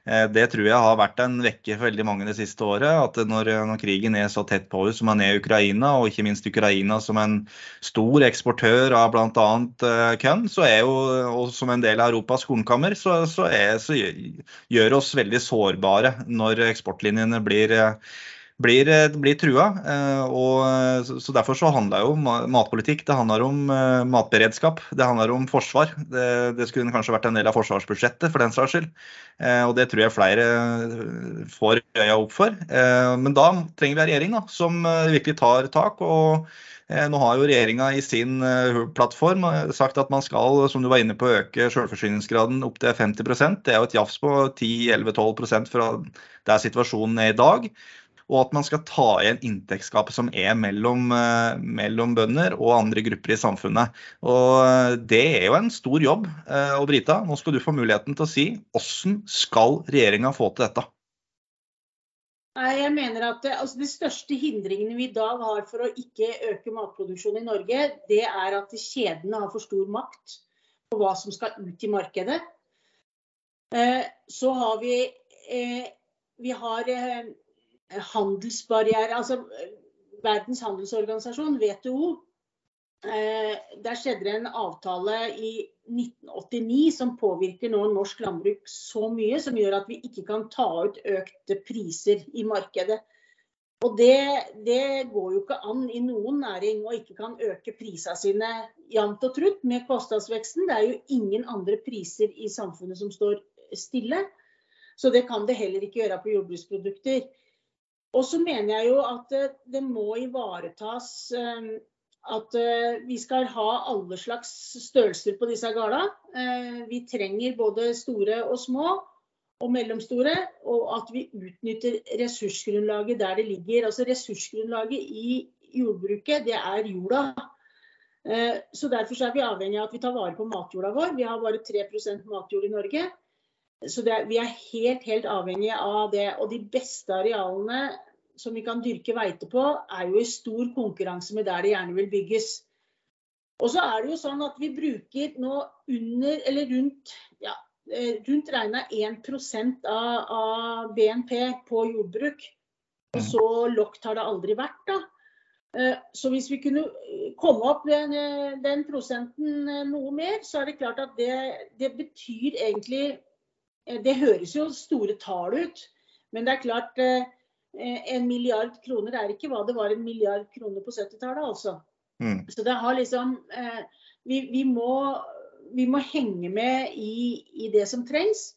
Eh, det tror jeg har vært en vekke for veldig mange det siste året. At når, når krigen er så tett på oss som den er i Ukraina, og ikke minst Ukraina som en stor eksportør av bl.a. Eh, korn, så og som en del av Europas kornkammer, så, så, er, så gjør oss veldig sårbare når eksportlinjene blir blir, eh, blir trua. Eh, og, så Derfor så handler jo matpolitikk det handler om eh, matberedskap. Det handler om forsvar. Det, det skulle kanskje vært en del av forsvarsbudsjettet for den saks skyld. Og det tror jeg flere får øya opp for. Men da trenger vi en regjering da, som virkelig tar tak. og nå har jo regjeringa i sin plattform sagt at man skal som du var inne på, øke selvforsyningsgraden opp til 50% Det er jo et jafs på 10-11-12 fra der situasjonen er i dag og at man skal ta igjen inntektsgapet som er mellom, eh, mellom, bønder og andre grupper i samfunnet. Og eh, Det er jo en stor jobb. Eh, og Brita, nå skal du få muligheten til å si hvordan skal regjeringa få til dette? Nei, Jeg mener at altså, De største hindringene vi i dag har for å ikke øke matproduksjonen i Norge, det er at kjedene har for stor makt. på hva som skal ut i markedet. Så har vi, vi har handelsbarriere, altså Verdens handelsorganisasjon, WTO. Der skjedde det en avtale i 1989 som påvirker nå norsk landbruk så mye, som gjør at vi ikke kan ta ut økte priser i markedet. Og det, det, går jo ikke an i noen næring å ikke kan øke prisene sine jevnt og trutt med kostnadsveksten. Det er jo ingen andre priser i samfunnet som står stille. Så det kan det heller ikke gjøre på jordbruksprodukter. Og så mener jeg jo at det, det må ivaretas eh, at eh, vi skal ha alle slags størrelser på disse. Eh, vi trenger både store og små og mellomstore, og at vi utnytter ressursgrunnlaget der det ligger. Altså Ressursgrunnlaget i jordbruket, det er jorda. Eh, så Derfor er vi avhengig av at vi tar vare på matjorda vår. Vi har bare 3% matjord i Norge. Så er, vi er helt, helt avhengige av det. Og de beste arealene som vi kan dyrke veite på, er jo i stor konkurranse med der det gjerne vil bygges. Og så er det jo sånn at vi bruker nå under, eller rundt ja, Eh, rundt regna 1% av, av BNP på jordbruk. Og så lokt har det aldri vært. da. Eh, så hvis vi kunne komme opp den, den, prosenten noe mer, så er det klart at det, det, betyr egentlig eh, Det høres jo store tall ut, men det er klart en milliard kroner er ikke hva det var en milliard kroner på 70-tallet, altså. Mm. Så det har liksom vi, vi, må vi må henge med i, i det som trengs.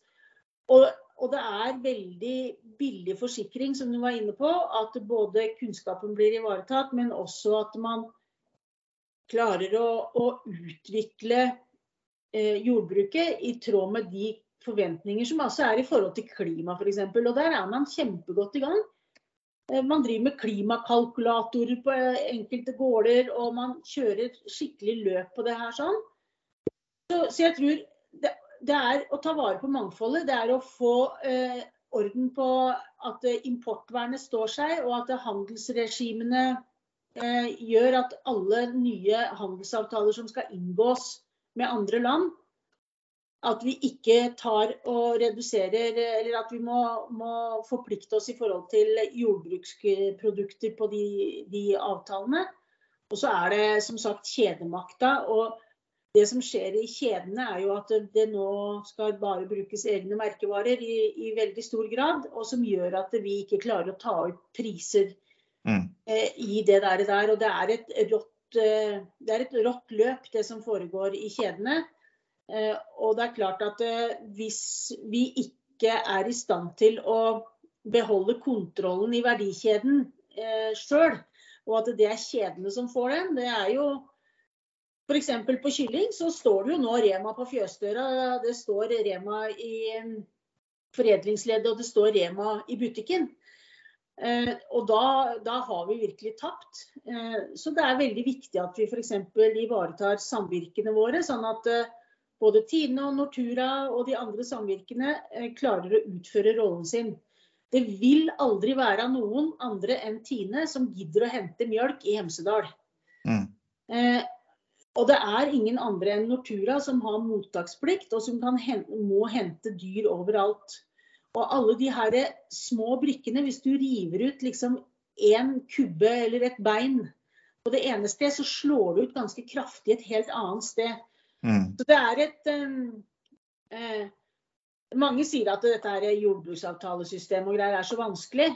Og, og, det er veldig billig forsikring, som du var inne på. At både kunnskapen blir ivaretatt, men også at man klarer å, å utvikle eh, jordbruket i tråd med de forventninger som altså er i forhold til klima f.eks. Og der er man kjempegodt i gang. Eh, man driver med klimakalkulatorer på enkelte gårder, og man kjører skikkelig løp på det her sånn. Så, så jeg tror det, det, er å ta vare på mangfoldet. Det er å få eh, orden på at importvernet står seg, og at handelsregimene eh, gjør at alle nye handelsavtaler som skal inngås med andre land, at vi ikke tar og reduserer, eller at vi må, må forplikte oss i forhold til jordbruksprodukter på de, de avtalene. Og så er det som sagt kjedemakta. og det som skjer i kjedene, er jo at det nå skal bare brukes egne merkevarer i, i veldig stor grad, og som gjør at vi ikke klarer å ta ut priser mm. eh, i det der, der. Og det er, et rått, eh, det er et rått løp, det som foregår i kjedene. Eh, og det er klart at eh, hvis vi ikke er i stand til å beholde kontrollen i verdikjeden eh, sjøl, og at det er kjedene som får den, det er jo F.eks. på kylling så står det jo nå Rema på fjøsdøra. Det står Rema i foredlingsleddet og det står Rema i butikken. Eh, og da, da, har vi virkelig tapt. Eh, så det er veldig viktig at vi f.eks. ivaretar samvirkene våre, sånn at eh, både Tine og Nortura og de andre samvirkene eh, klarer å utføre rollen sin. Det vil aldri være noen andre enn Tine som gidder å hente mjølk i Hemsedal. Mm. Eh, og det er ingen andre enn Nortura som har mottaksplikt, og som hente, må hente dyr overalt. Og alle de her små brikkene, hvis du river ut liksom én kubbe eller et bein på det ene sted, så slår du ut ganske kraftig et helt annet sted. Mm. Så det er et um, eh, Mange sier at dette her jordbruksavtalesystemet og greier er så vanskelig.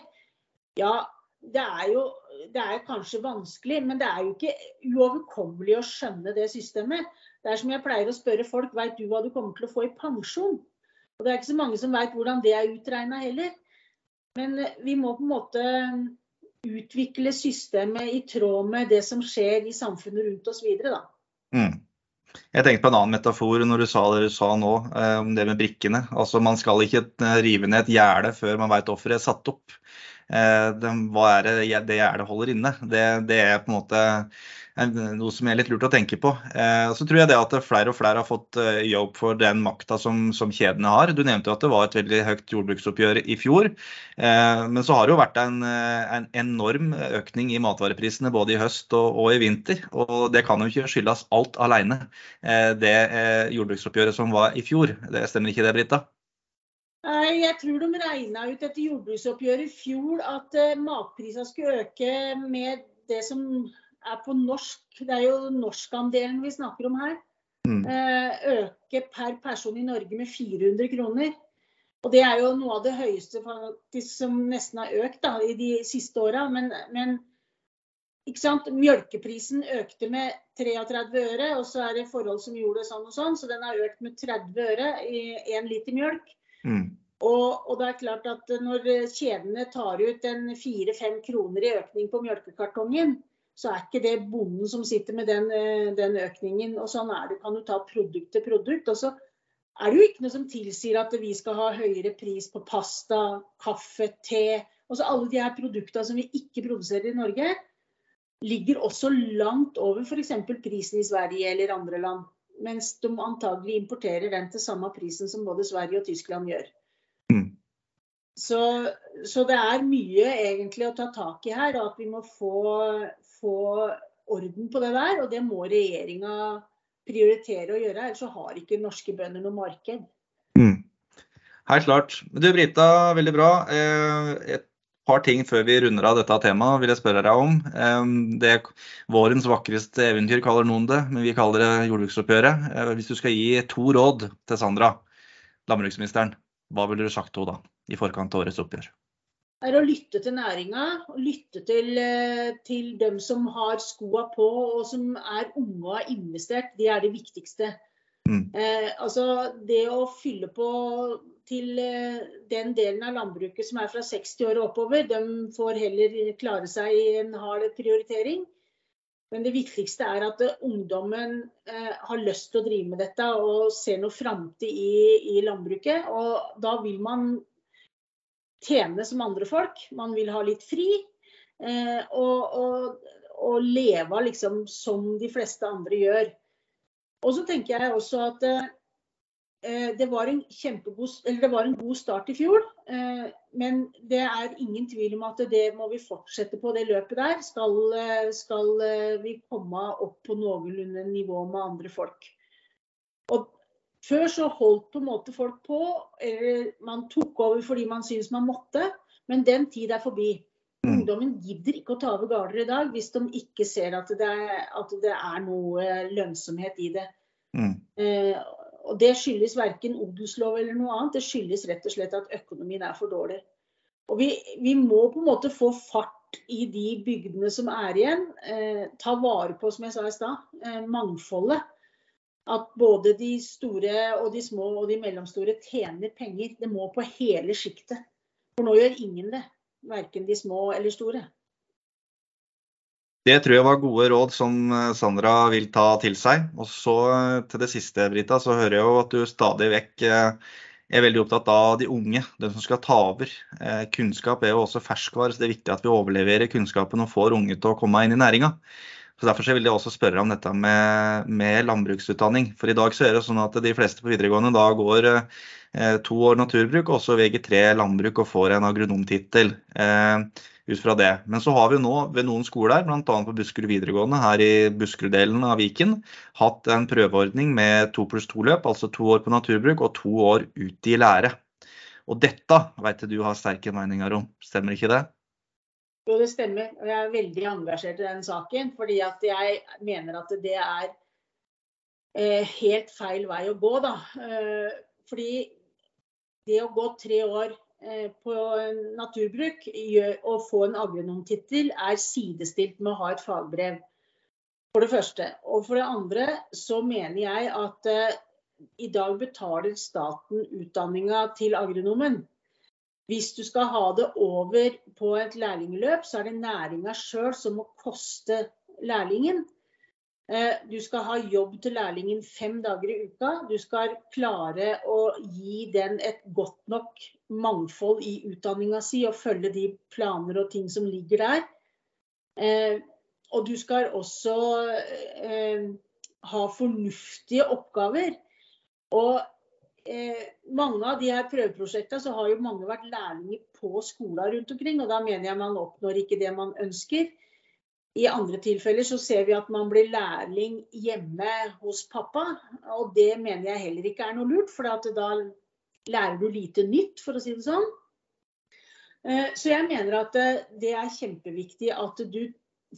Ja, det er jo det er kanskje vanskelig, men det er jo ikke uoverkommelig å skjønne det systemet. Det er som jeg pleier å spørre folk, veit du hva du kommer til å få i pensjon? Og det er ikke så mange som veit hvordan det er utregna heller. Men eh, vi må på en måte utvikle systemet i tråd med det som skjer i samfunnet rundt oss videre, da. Mm. Jeg tenkte på en annen metafor når du sa det du sa nå, eh, om det med brikkene. Altså Man skal ikke eh, rive ned et gjerde før man veit offeret er satt opp. Det, hva er det det gjerdet holder inne? Det, det, er på en måte noe som er litt lurt å tenke på. Så tror jeg det at flere og flere har fått jobb for den makta som, som kjedene har. Du nevnte jo at det var et veldig høyt jordbruksoppgjør i fjor. Men så har det jo vært en, en enorm økning i matvareprisene både i høst og, og i vinter. Og det kan jo ikke skyldes alt alene, det jordbruksoppgjøret som var i fjor. Det stemmer ikke det, Britta? Jeg tror de regna ut etter jordbruksoppgjøret i fjor at matprisene skulle øke med det som er på norsk, det er jo norskandelen vi snakker om her, mm. uh, øke per person i Norge med 400 kroner. Og det er jo noe av det høyeste faktisk som nesten har økt da, i de siste åra. Men, men Mjølkeprisen økte med 33 øre, og så er det forhold som gjorde det sånn og sånn, så den har økt med 30 øre i én liter mjølk. Mm. Og, og, det er klart at når kjedene tar ut en fire-fem kroner i økning på mjølkekartongen, så er ikke det bonden som sitter med den, eh, den økningen. Og sånn er det. Kan du ta produkt til produkt. Og så er det jo ikke noe som tilsier at vi skal ha høyere pris på pasta, kaffe, te. Også alle de her produktene som vi ikke produserer i Norge, ligger også langt over f.eks. prisen i Sverige eller andre land mens de antagelig importerer den til samme prisen som både Sverige og Tyskland gjør. Mm. Så, så, det er mye egentlig å ta tak i her, og at vi må få, få orden på det der. Og det må regjeringa prioritere å gjøre, ellers så har ikke norske bønder noe marked. Mm. Helt klart. Du Brita, veldig bra. Eh, et par ting før vi runder av dette temaet vil jeg spørre deg om. Det vårens vakreste eventyr, kaller noen det, men vi kaller det jordbruksoppgjøret. Eh, hvis du skal gi to råd til Sandra, landbruksministeren, hva ville du sagt til henne da, i forkant av årets oppgjør? Er å lytte til næringa, lytte til, eh, til dem som har skoa på og som er unge og har investert. Det er det viktigste. Mm. Eh, altså det å fylle på til eh, den delen av landbruket som er fra 60 år og oppover, de får heller klare seg i en hard prioritering. Men det viktigste er at ungdommen eh, har lyst til å drive med dette og ser noe framtid i, i, landbruket. Og da vil man tjene som andre folk. Man vil ha litt fri. Eh, og, og, og, leve liksom som de fleste andre gjør. Og så tenker jeg også at eh, Eh, det var, det var, en god start i fjor, eh, men det er ingen tvil om at det må vi fortsette på det løpet der. Skal, eh, skal vi komme opp på noenlunde nivå med andre folk. Og før så holdt på en måte folk på, eller man tok over fordi man syntes man måtte, men den tid er forbi. Mm. Ungdommen gidder ikke å ta over gårder i dag hvis de ikke ser at det er, at det er noe lønnsomhet i det. Mm. Eh, og Det skyldes verken odelslov eller noe annet, det skyldes rett og slett at økonomien er for dårlig. Og vi, vi må på en måte få fart i de bygdene som er igjen. Eh, ta vare på, som jeg sa i stad, eh, mangfoldet. At både de store og de små og de mellomstore tjener penger. Det må på hele sjiktet. For nå gjør ingen det. Verken de små eller store. Det tror jeg var gode råd som eh, Sandra vil ta til seg. Og så eh, til det siste, Brita, så hører jeg jo at du stadig vekk eh, er veldig opptatt av de unge, de som skal ta over. Kunnskap er jo også ferskvare, så det er viktig at vi overleverer kunnskapen og får unge til å komme inn i næringa. Så Derfor vil jeg også spørre om dette med, med, landbruksutdanning. For i dag så er det sånn at de fleste på videregående da går eh, to år naturbruk og så VG3 landbruk og får en agronomtittel. Eh, ut fra det. Men så har vi nå ved noen skoler, bl.a. på Buskerud videregående her i Buskerud-delen av Viken, hatt en prøveordning med to pluss to-løp, altså to år på naturbruk og to år ute i lære. Og dette vet du har sterke meninger om, stemmer ikke det? Jo, det stemmer. Og jeg er veldig engasjert i den saken. Fordi at jeg mener at det er eh, helt feil vei å gå, da. Eh, fordi det å gå tre år Eh, på naturbruk og få en agronomtittel er sidestilt med å ha et fagbrev. For det første. Og for det andre så mener jeg at uh, i dag betaler staten utdanninga til agronomen. Hvis du skal ha det over på et lærlingløp, så er det næringa sjøl som må koste lærlingen. Eh, du skal ha jobb til lærlingen fem dager i uka. Du skal klare å gi den et godt nok mangfold i utdanninga si og følge de planer og ting som ligger der. Eh, og du skal også eh, ha fornuftige oppgaver. Og mange av de her prøveprosjektene så har jo mange vært lærlinger på skoler rundt omkring. Og da mener jeg man oppnår ikke det man ønsker. I andre tilfeller så ser vi at man blir lærling hjemme hos pappa. Og det mener jeg heller ikke er noe lurt, for da lærer du lite nytt, for å si det sånn. Eh, så jeg mener at det er kjempeviktig at du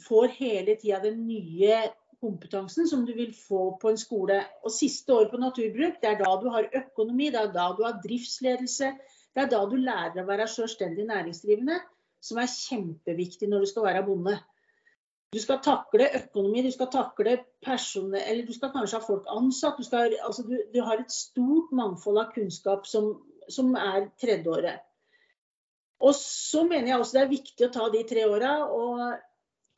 får hele tida den nye kompetansen som du vil få på en skole. Og siste år på naturbruk, det er da du har økonomi, det er da du har driftsledelse. Det er da du lærer å være selvstendig næringsdrivende, som er kjempeviktig når du skal være bonde. Du skal takle økonomi, du skal takle personer, eller du skal kanskje ha folk ansatt. Du, skal, altså du, du har et stort mangfold av kunnskap som, som er tredjeåret. Og så mener jeg også det er viktig å ta de tre åra. Og,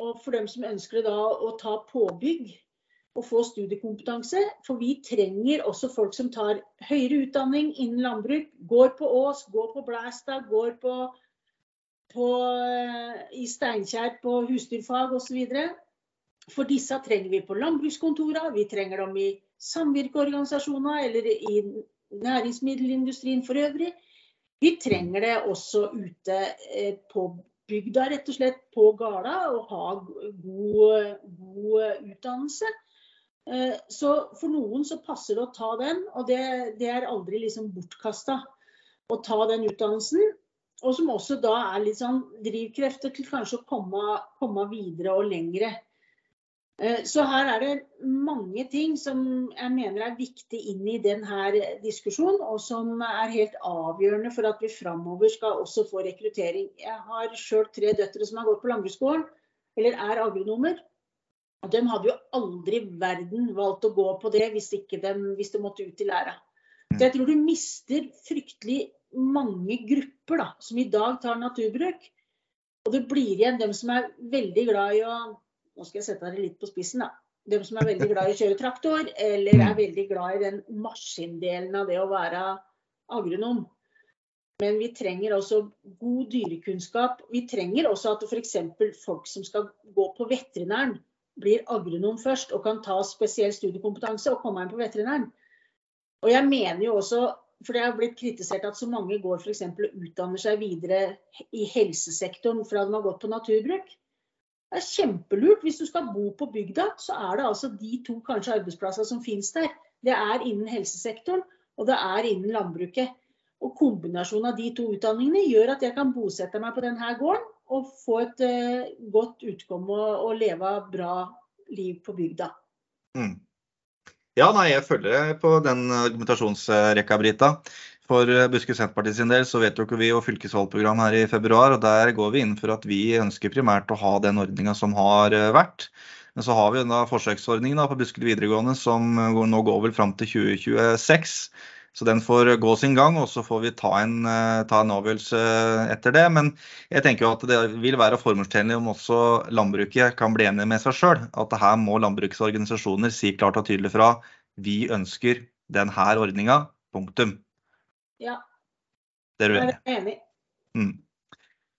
og, for dem som ønsker det da, å ta påbygg og få studiekompetanse. For vi trenger også folk som tar høyere utdanning innen landbruk. Går på Ås, går på Blæstad, går på på, eh, i Steinkjer på husdyrfag osv. For disse trenger vi på landbrukskontorene, vi trenger dem i samvirkeorganisasjoner eller i næringsmiddelindustrien for øvrig. Vi trenger det også ute eh, på bygda, rett og slett på gårda, og ha god, god utdannelse. Eh, så for noen så passer det å ta den, og det, det er aldri liksom bortkasta å ta den utdannelsen og som også da er litt sånn drivkrefter til kanskje å komme, komme videre og lengre. Eh, så her er det mange ting som jeg mener er viktig inn i denne diskusjonen, og som er helt avgjørende for at vi framover skal også få rekruttering. Jeg har sjøl tre døtre som har gått på landbruksskolen, eller er agronomer. Og de hadde jo aldri i verden valgt å gå på det hvis, de, hvis de måtte ut i læra. Så jeg tror du mister fryktelig mange grupper da, som i dag tar naturbruk. Og det blir igjen dem som er veldig glad i å Nå skal jeg sette det litt på spissen, da. Dem som er veldig glad i å kjøre traktor, eller er veldig glad i den maskindelen av det å være agronom. Men vi trenger også god dyrekunnskap. Vi trenger også at f.eks. folk som skal gå på veterinæren, blir agronom først og kan ta spesiell studiekompetanse og komme inn på veterinæren. Og jeg mener jo også for det har blitt kritisert at så mange går f.eks. og utdanner seg videre i helsesektoren fra de har gått på naturbruk. Det er kjempelurt. Hvis du skal bo på bygda, så er det altså de to kanskje arbeidsplassene som finnes der. Det er innen helsesektoren, og det er innen landbruket. Og kombinasjonen av de to utdanningene gjør at jeg kan bosette meg på denne gården og få et uh, godt utkomme og, og leve bra liv på bygda. Mm. Ja, nei, jeg følger på den argumentasjonsrekka, Brita. For Buske Buskerud Senterparti sin del så vedtok vi jo fylkesvalgprogram her i februar. og Der går vi inn for at vi ønsker primært å ha den ordninga som har eh, vært. Men så har vi da forsøksordningen da på Buskerud videregående som eh, nå går vel fram til 2026. Så den får gå sin gang, og så får vi ta en, eh, ta en, avgjørelse etter det. Men jeg tenker jo at det vil være formålstjenlig om også landbruket kan bli enig med seg sjøl. At her må landbruksorganisasjoner si klart og tydelig fra. Vi ønsker denne ordninga. Punktum. Ja. Det er du enig i? Mm.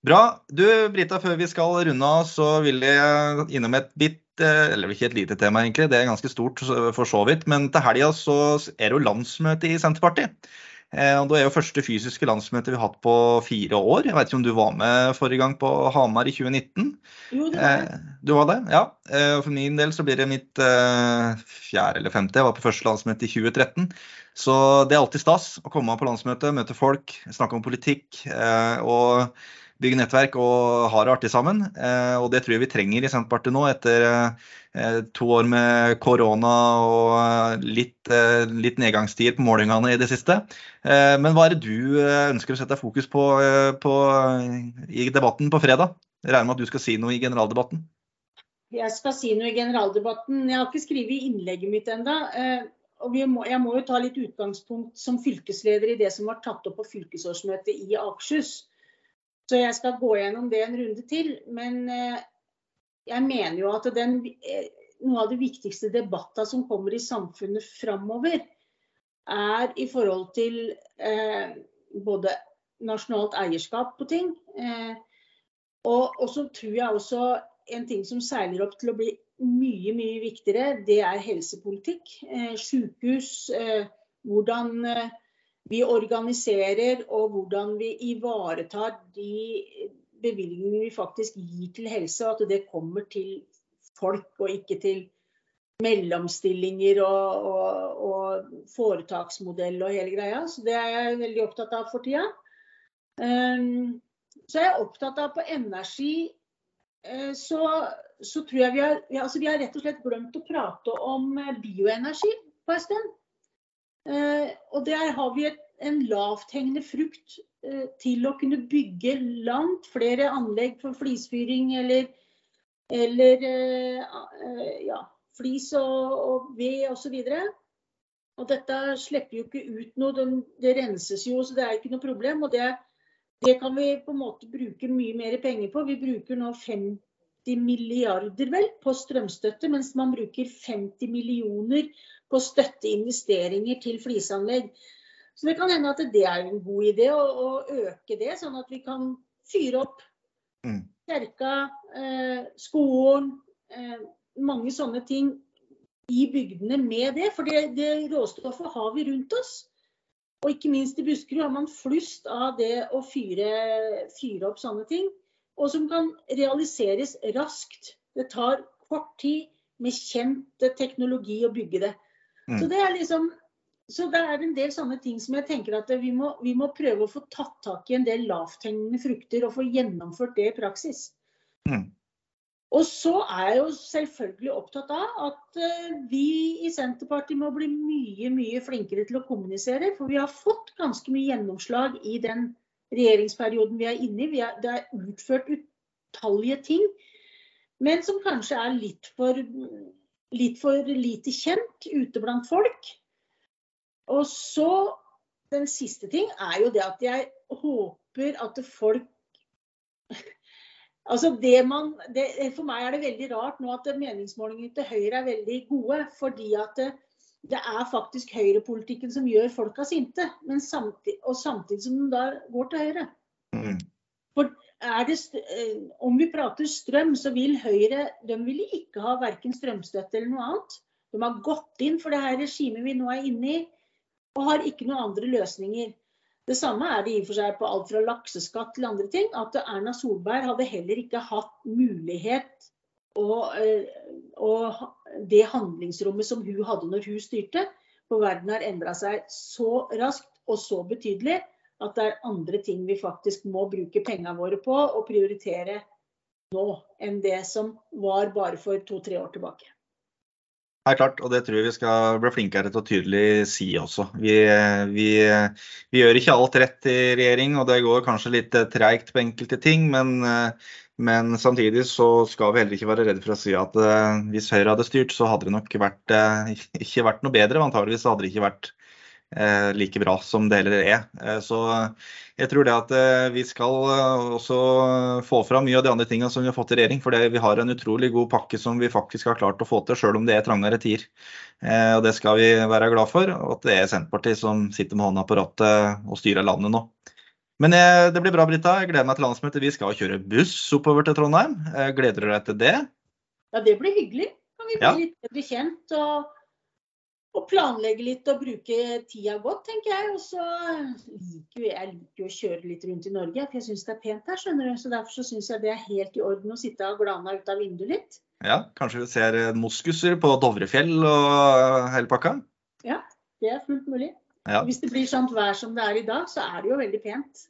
Bra. Du Brita, før vi skal runde av, så vil jeg innom et bit Eh, eller ikke et lite tema, egentlig, det er ganske stort for så vidt. Men til helga så er det jo landsmøte i Senterpartiet. Eh, og Det er jo første fysiske landsmøte vi har hatt på fire år. Jeg vet ikke om du var med forrige gang på Hamar i 2019? Jo, det var jeg. Du var det, ja. For min del så blir det mitt fjerde eller femte. Jeg var på første landsmøte i 2013. Så det er alltid stas å komme på landsmøte, møte folk, snakke om politikk. og bygge nettverk og ha det artig sammen. Eh, og det tror jeg vi trenger i Senterpartiet nå, etter eh, to år med korona og litt, eh, litt nedgangstider på målingene i det siste. Men hva er det du ønsker å sette fokus på, på i debatten på fredag? Jeg regner med at du skal si noe i generaldebatten? Jeg skal si noe i generaldebatten. Jeg har ikke skrevet innlegget mitt ennå. Og må, jeg må jo ta litt utgangspunkt som fylkesleder i det som var tatt opp på fylkesårsmøtet i Akershus. Så jeg skal gå gjennom det en runde til. Men eh, jeg mener jo at den, eh, noe av de viktigste debattene som kommer i samfunnet framover, er i forhold til eh, både nasjonalt eierskap på ting. Eh, og, og, så tror jeg også en ting som seiler opp til å bli mye, mye viktigere, det er helsepolitikk. Eh, sykehus, eh, hvordan eh, vi organiserer og hvordan vi ivaretar de bevilgningene vi faktisk gir til helse, og at det kommer til folk og ikke til mellomstillinger og, og, og foretaksmodell og hele greia. Så det er jeg veldig opptatt av for tida. Um, så er jeg opptatt av på energi uh, så, så, tror jeg vi har, altså vi har rett og slett glemt å prate om eh, bioenergi på en stund. Uh, og der har vi et, en lavthengende frukt uh, til å kunne bygge langt flere anlegg for flisfyring eller, eller ja, flis og, og ved osv. Og, dette slipper jo ikke ut noe, det, renses jo, så det er ikke noe problem. Og det, det, kan vi på en måte bruke mye mer penger på. Vi bruker nå 50 milliarder vel på strømstøtte, mens man bruker 50 millioner på støtteinvesteringer til flisanlegg. Så det kan hende at det er en god idé å, å øke det, sånn at vi kan fyre opp mm. kjerka, eh, skolen, eh, mange sånne ting i bygdene med det. For det, det råstoffet har vi rundt oss. Og ikke minst i Buskerud har man flust av det å fyre, fyre opp sånne ting. Og som kan realiseres raskt. Det tar kort tid med kjent teknologi å bygge det. Mm. Så det er liksom så det er en del sånne ting som jeg tenker at vi må, vi må prøve å få tatt tak i en del lavthengende frukter og få gjennomført det i praksis. Mm. Og så er jeg jo selvfølgelig opptatt av at eh, vi i Senterpartiet må bli mye, mye flinkere til å kommunisere. For vi har fått ganske mye gjennomslag i den regjeringsperioden vi er inne i. Er, det er utført utallige ting, men som kanskje er litt for, litt for lite kjent ute blant folk. Og så den siste ting er jo det at jeg håper at folk Altså det man, det, for meg er det veldig rart nå at meningsmålingene til Høyre er veldig gode. Fordi at det, er faktisk høyrepolitikken som gjør folka sinte. Men samtidig, og samtidig som de da går til Høyre. Mm. For det, eh, om vi prater strøm, så vil Høyre de vil ikke ha verken strømstøtte eller noe annet. De har gått inn for det her regimet vi nå er inne i, og har ikke noen andre løsninger. Det samme er det i og for seg på alt fra lakseskatt til andre ting. At Erna Solberg hadde heller ikke hatt mulighet og, eh, og det handlingsrommet som hun hadde når hun styrte. For verden har endra seg så raskt og så betydelig at det er andre ting vi faktisk må bruke pengene våre på og prioritere nå enn det som var bare for to-tre år tilbake. Er klart, og det tror jeg vi skal bli flinkere til å tydelig si også. Vi, vi, vi, gjør ikke alt rett i regjering, og det går kanskje litt treigt på enkelte ting. Men, men, samtidig så skal vi heller ikke være redde for å si at eh, hvis Høyre hadde styrt, så hadde det nok vært, eh, ikke vært noe bedre. Antageligvis hadde det ikke vært Eh, like bra som det heller er. Eh, så jeg tror det at eh, vi skal også få fram mye av de andre tingene som vi har fått i regjering. For vi har en utrolig god pakke som vi faktisk har klart å få til, sjøl om det er trangere tider. Og det skal vi være glad for. Og at det er Senterpartiet som sitter med hånda på rattet og styrer landet nå. Men det blir bra, Brita. Jeg gleder meg til landsmøtet. Vi skal kjøre buss oppover til Trondheim. Gleder du deg til det? Ja, det blir hyggelig. Kan vi bli ja. litt bedre kjent. og og planlegge litt og bruke tida godt, tenker jeg. Og så liker jo jeg liker å kjøre litt rundt i Norge, for jeg syns det er pent her. skjønner du. Så Derfor så syns jeg det er helt i orden å sitte og glana ut av vinduet litt. Ja, kanskje vi ser moskuser på Dovrefjell og hele pakka? Ja, det er fullt mulig. Ja. Hvis det blir sånt vær som det er i dag, så er det jo veldig pent.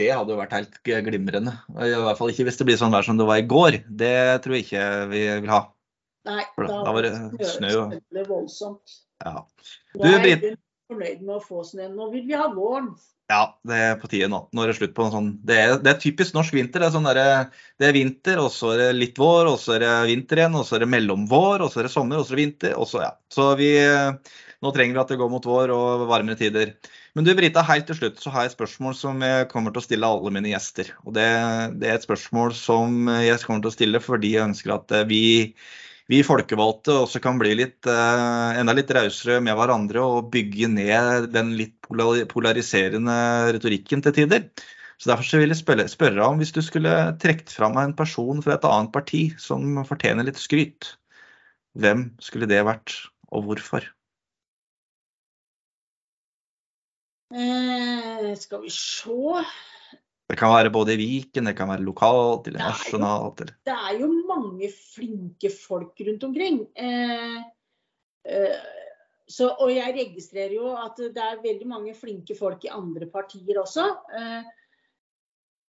Det hadde jo vært helt glimrende. I hvert fall ikke hvis det blir sånn vær som det var i går. Det tror jeg ikke vi vil ha. Nei, da, da var det snø. Det voldsomt. Ja. Du, nå er jeg fornøyd med å få snø. Nå vil vi ha våren. Ja, det er på tide nå. Nå er det slutt på en sånn Det er, det er typisk norsk vinter. Det er, sånn der, det er vinter, og så er det litt vår, og så er det vinter igjen, og så er det mellomvår, og så er det sommer, og så er det vinter. og så ja. Så vi Nå trenger vi at det går mot vår og varmere tider. Men du Brita, helt til slutt så har jeg et spørsmål som jeg kommer til å stille alle mine gjester. Og det, det er et spørsmål som jeg kommer til å stille fordi jeg ønsker at vi vi folkevalgte også kan bli litt, eh, enda litt rausere med hverandre og bygge ned den litt polariserende retorikken til tider. Så Derfor så vil jeg spørre, spørre om hvis du skulle trukket fram en person fra et annet parti som fortjener litt skryt, hvem skulle det vært, og hvorfor? Eh, skal vi se Det kan være både i Viken, det kan være lokalt eller nasjonalt. Eller. Det er jo mange flinke folk rundt omkring. Eh, eh, så, og jeg registrerer jo at det er veldig mange flinke folk i andre partier også. Eh,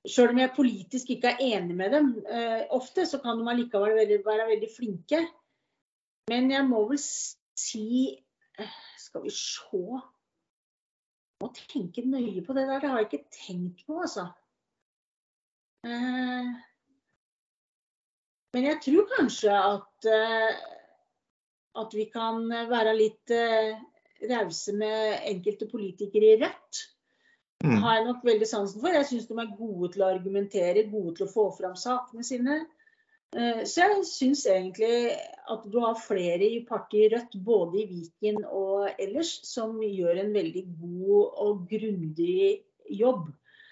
Sjøl om jeg politisk ikke er enig med dem eh, ofte, så kan de allikevel være, være veldig flinke. Men jeg må vel si eh, Skal vi se må tenke nøye på det der. Det har jeg ikke tenkt på, altså. Eh, men jeg tror kanskje at, eh, at vi kan være litt eh, rause med enkelte politikere i Rødt. Det mm. har jeg nok veldig sansen for. Jeg syns de er gode til å argumentere, gode til å få fram sakene sine. Så jeg syns egentlig at du har flere i partiet Rødt, både i Viken og ellers, som gjør en veldig god og grundig jobb.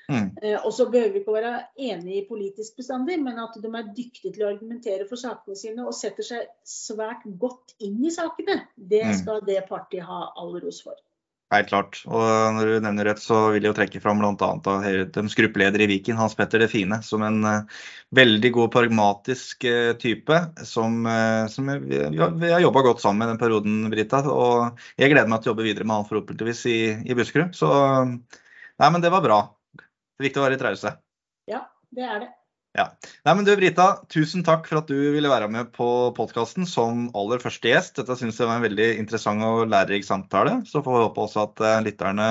Mm. Eh, og så behøver vi ikke å være enige politisk bestandig, men at de er dyktige til å argumentere for sakene sine og setter seg svært godt inn i sakene. Det mm. skal det partiet ha all ros for. Helt klart. Og når du nevner rett, så vil jeg jo trekke fram bl.a. deres gruppeleder i Viken, Hans Petter Det Fine, som en uh, veldig god, pragmatisk uh, type. Som, som vi, vi har jobba godt sammen med den perioden, Brita. Og jeg gleder meg til å jobbe videre med han forhåpentligvis i, i Buskerud. Så nei, men det var bra. Det er viktig å være litt rause. Ja, det er det. Ja. Nei, men du Brita, tusen takk for at du ville være med på podkasten som aller første gjest. Dette syns jeg var en veldig interessant og lærerik samtale. Så får vi håpe også at uh, lytterne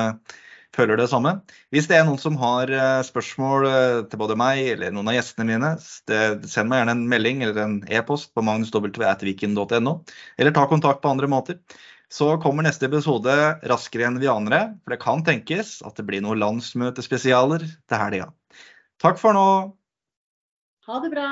føler det samme. Hvis det er noen som har uh, spørsmål uh, til både meg eller noen av gjestene mine, send meg gjerne en melding eller en e-post på magnusw.viken.no, eller ta kontakt på andre måter. Så kommer neste episode raskere enn vi aner det, for det kan tenkes at det blir noen landsmøtespesialer til helga. Takk for nå. Ha det bra.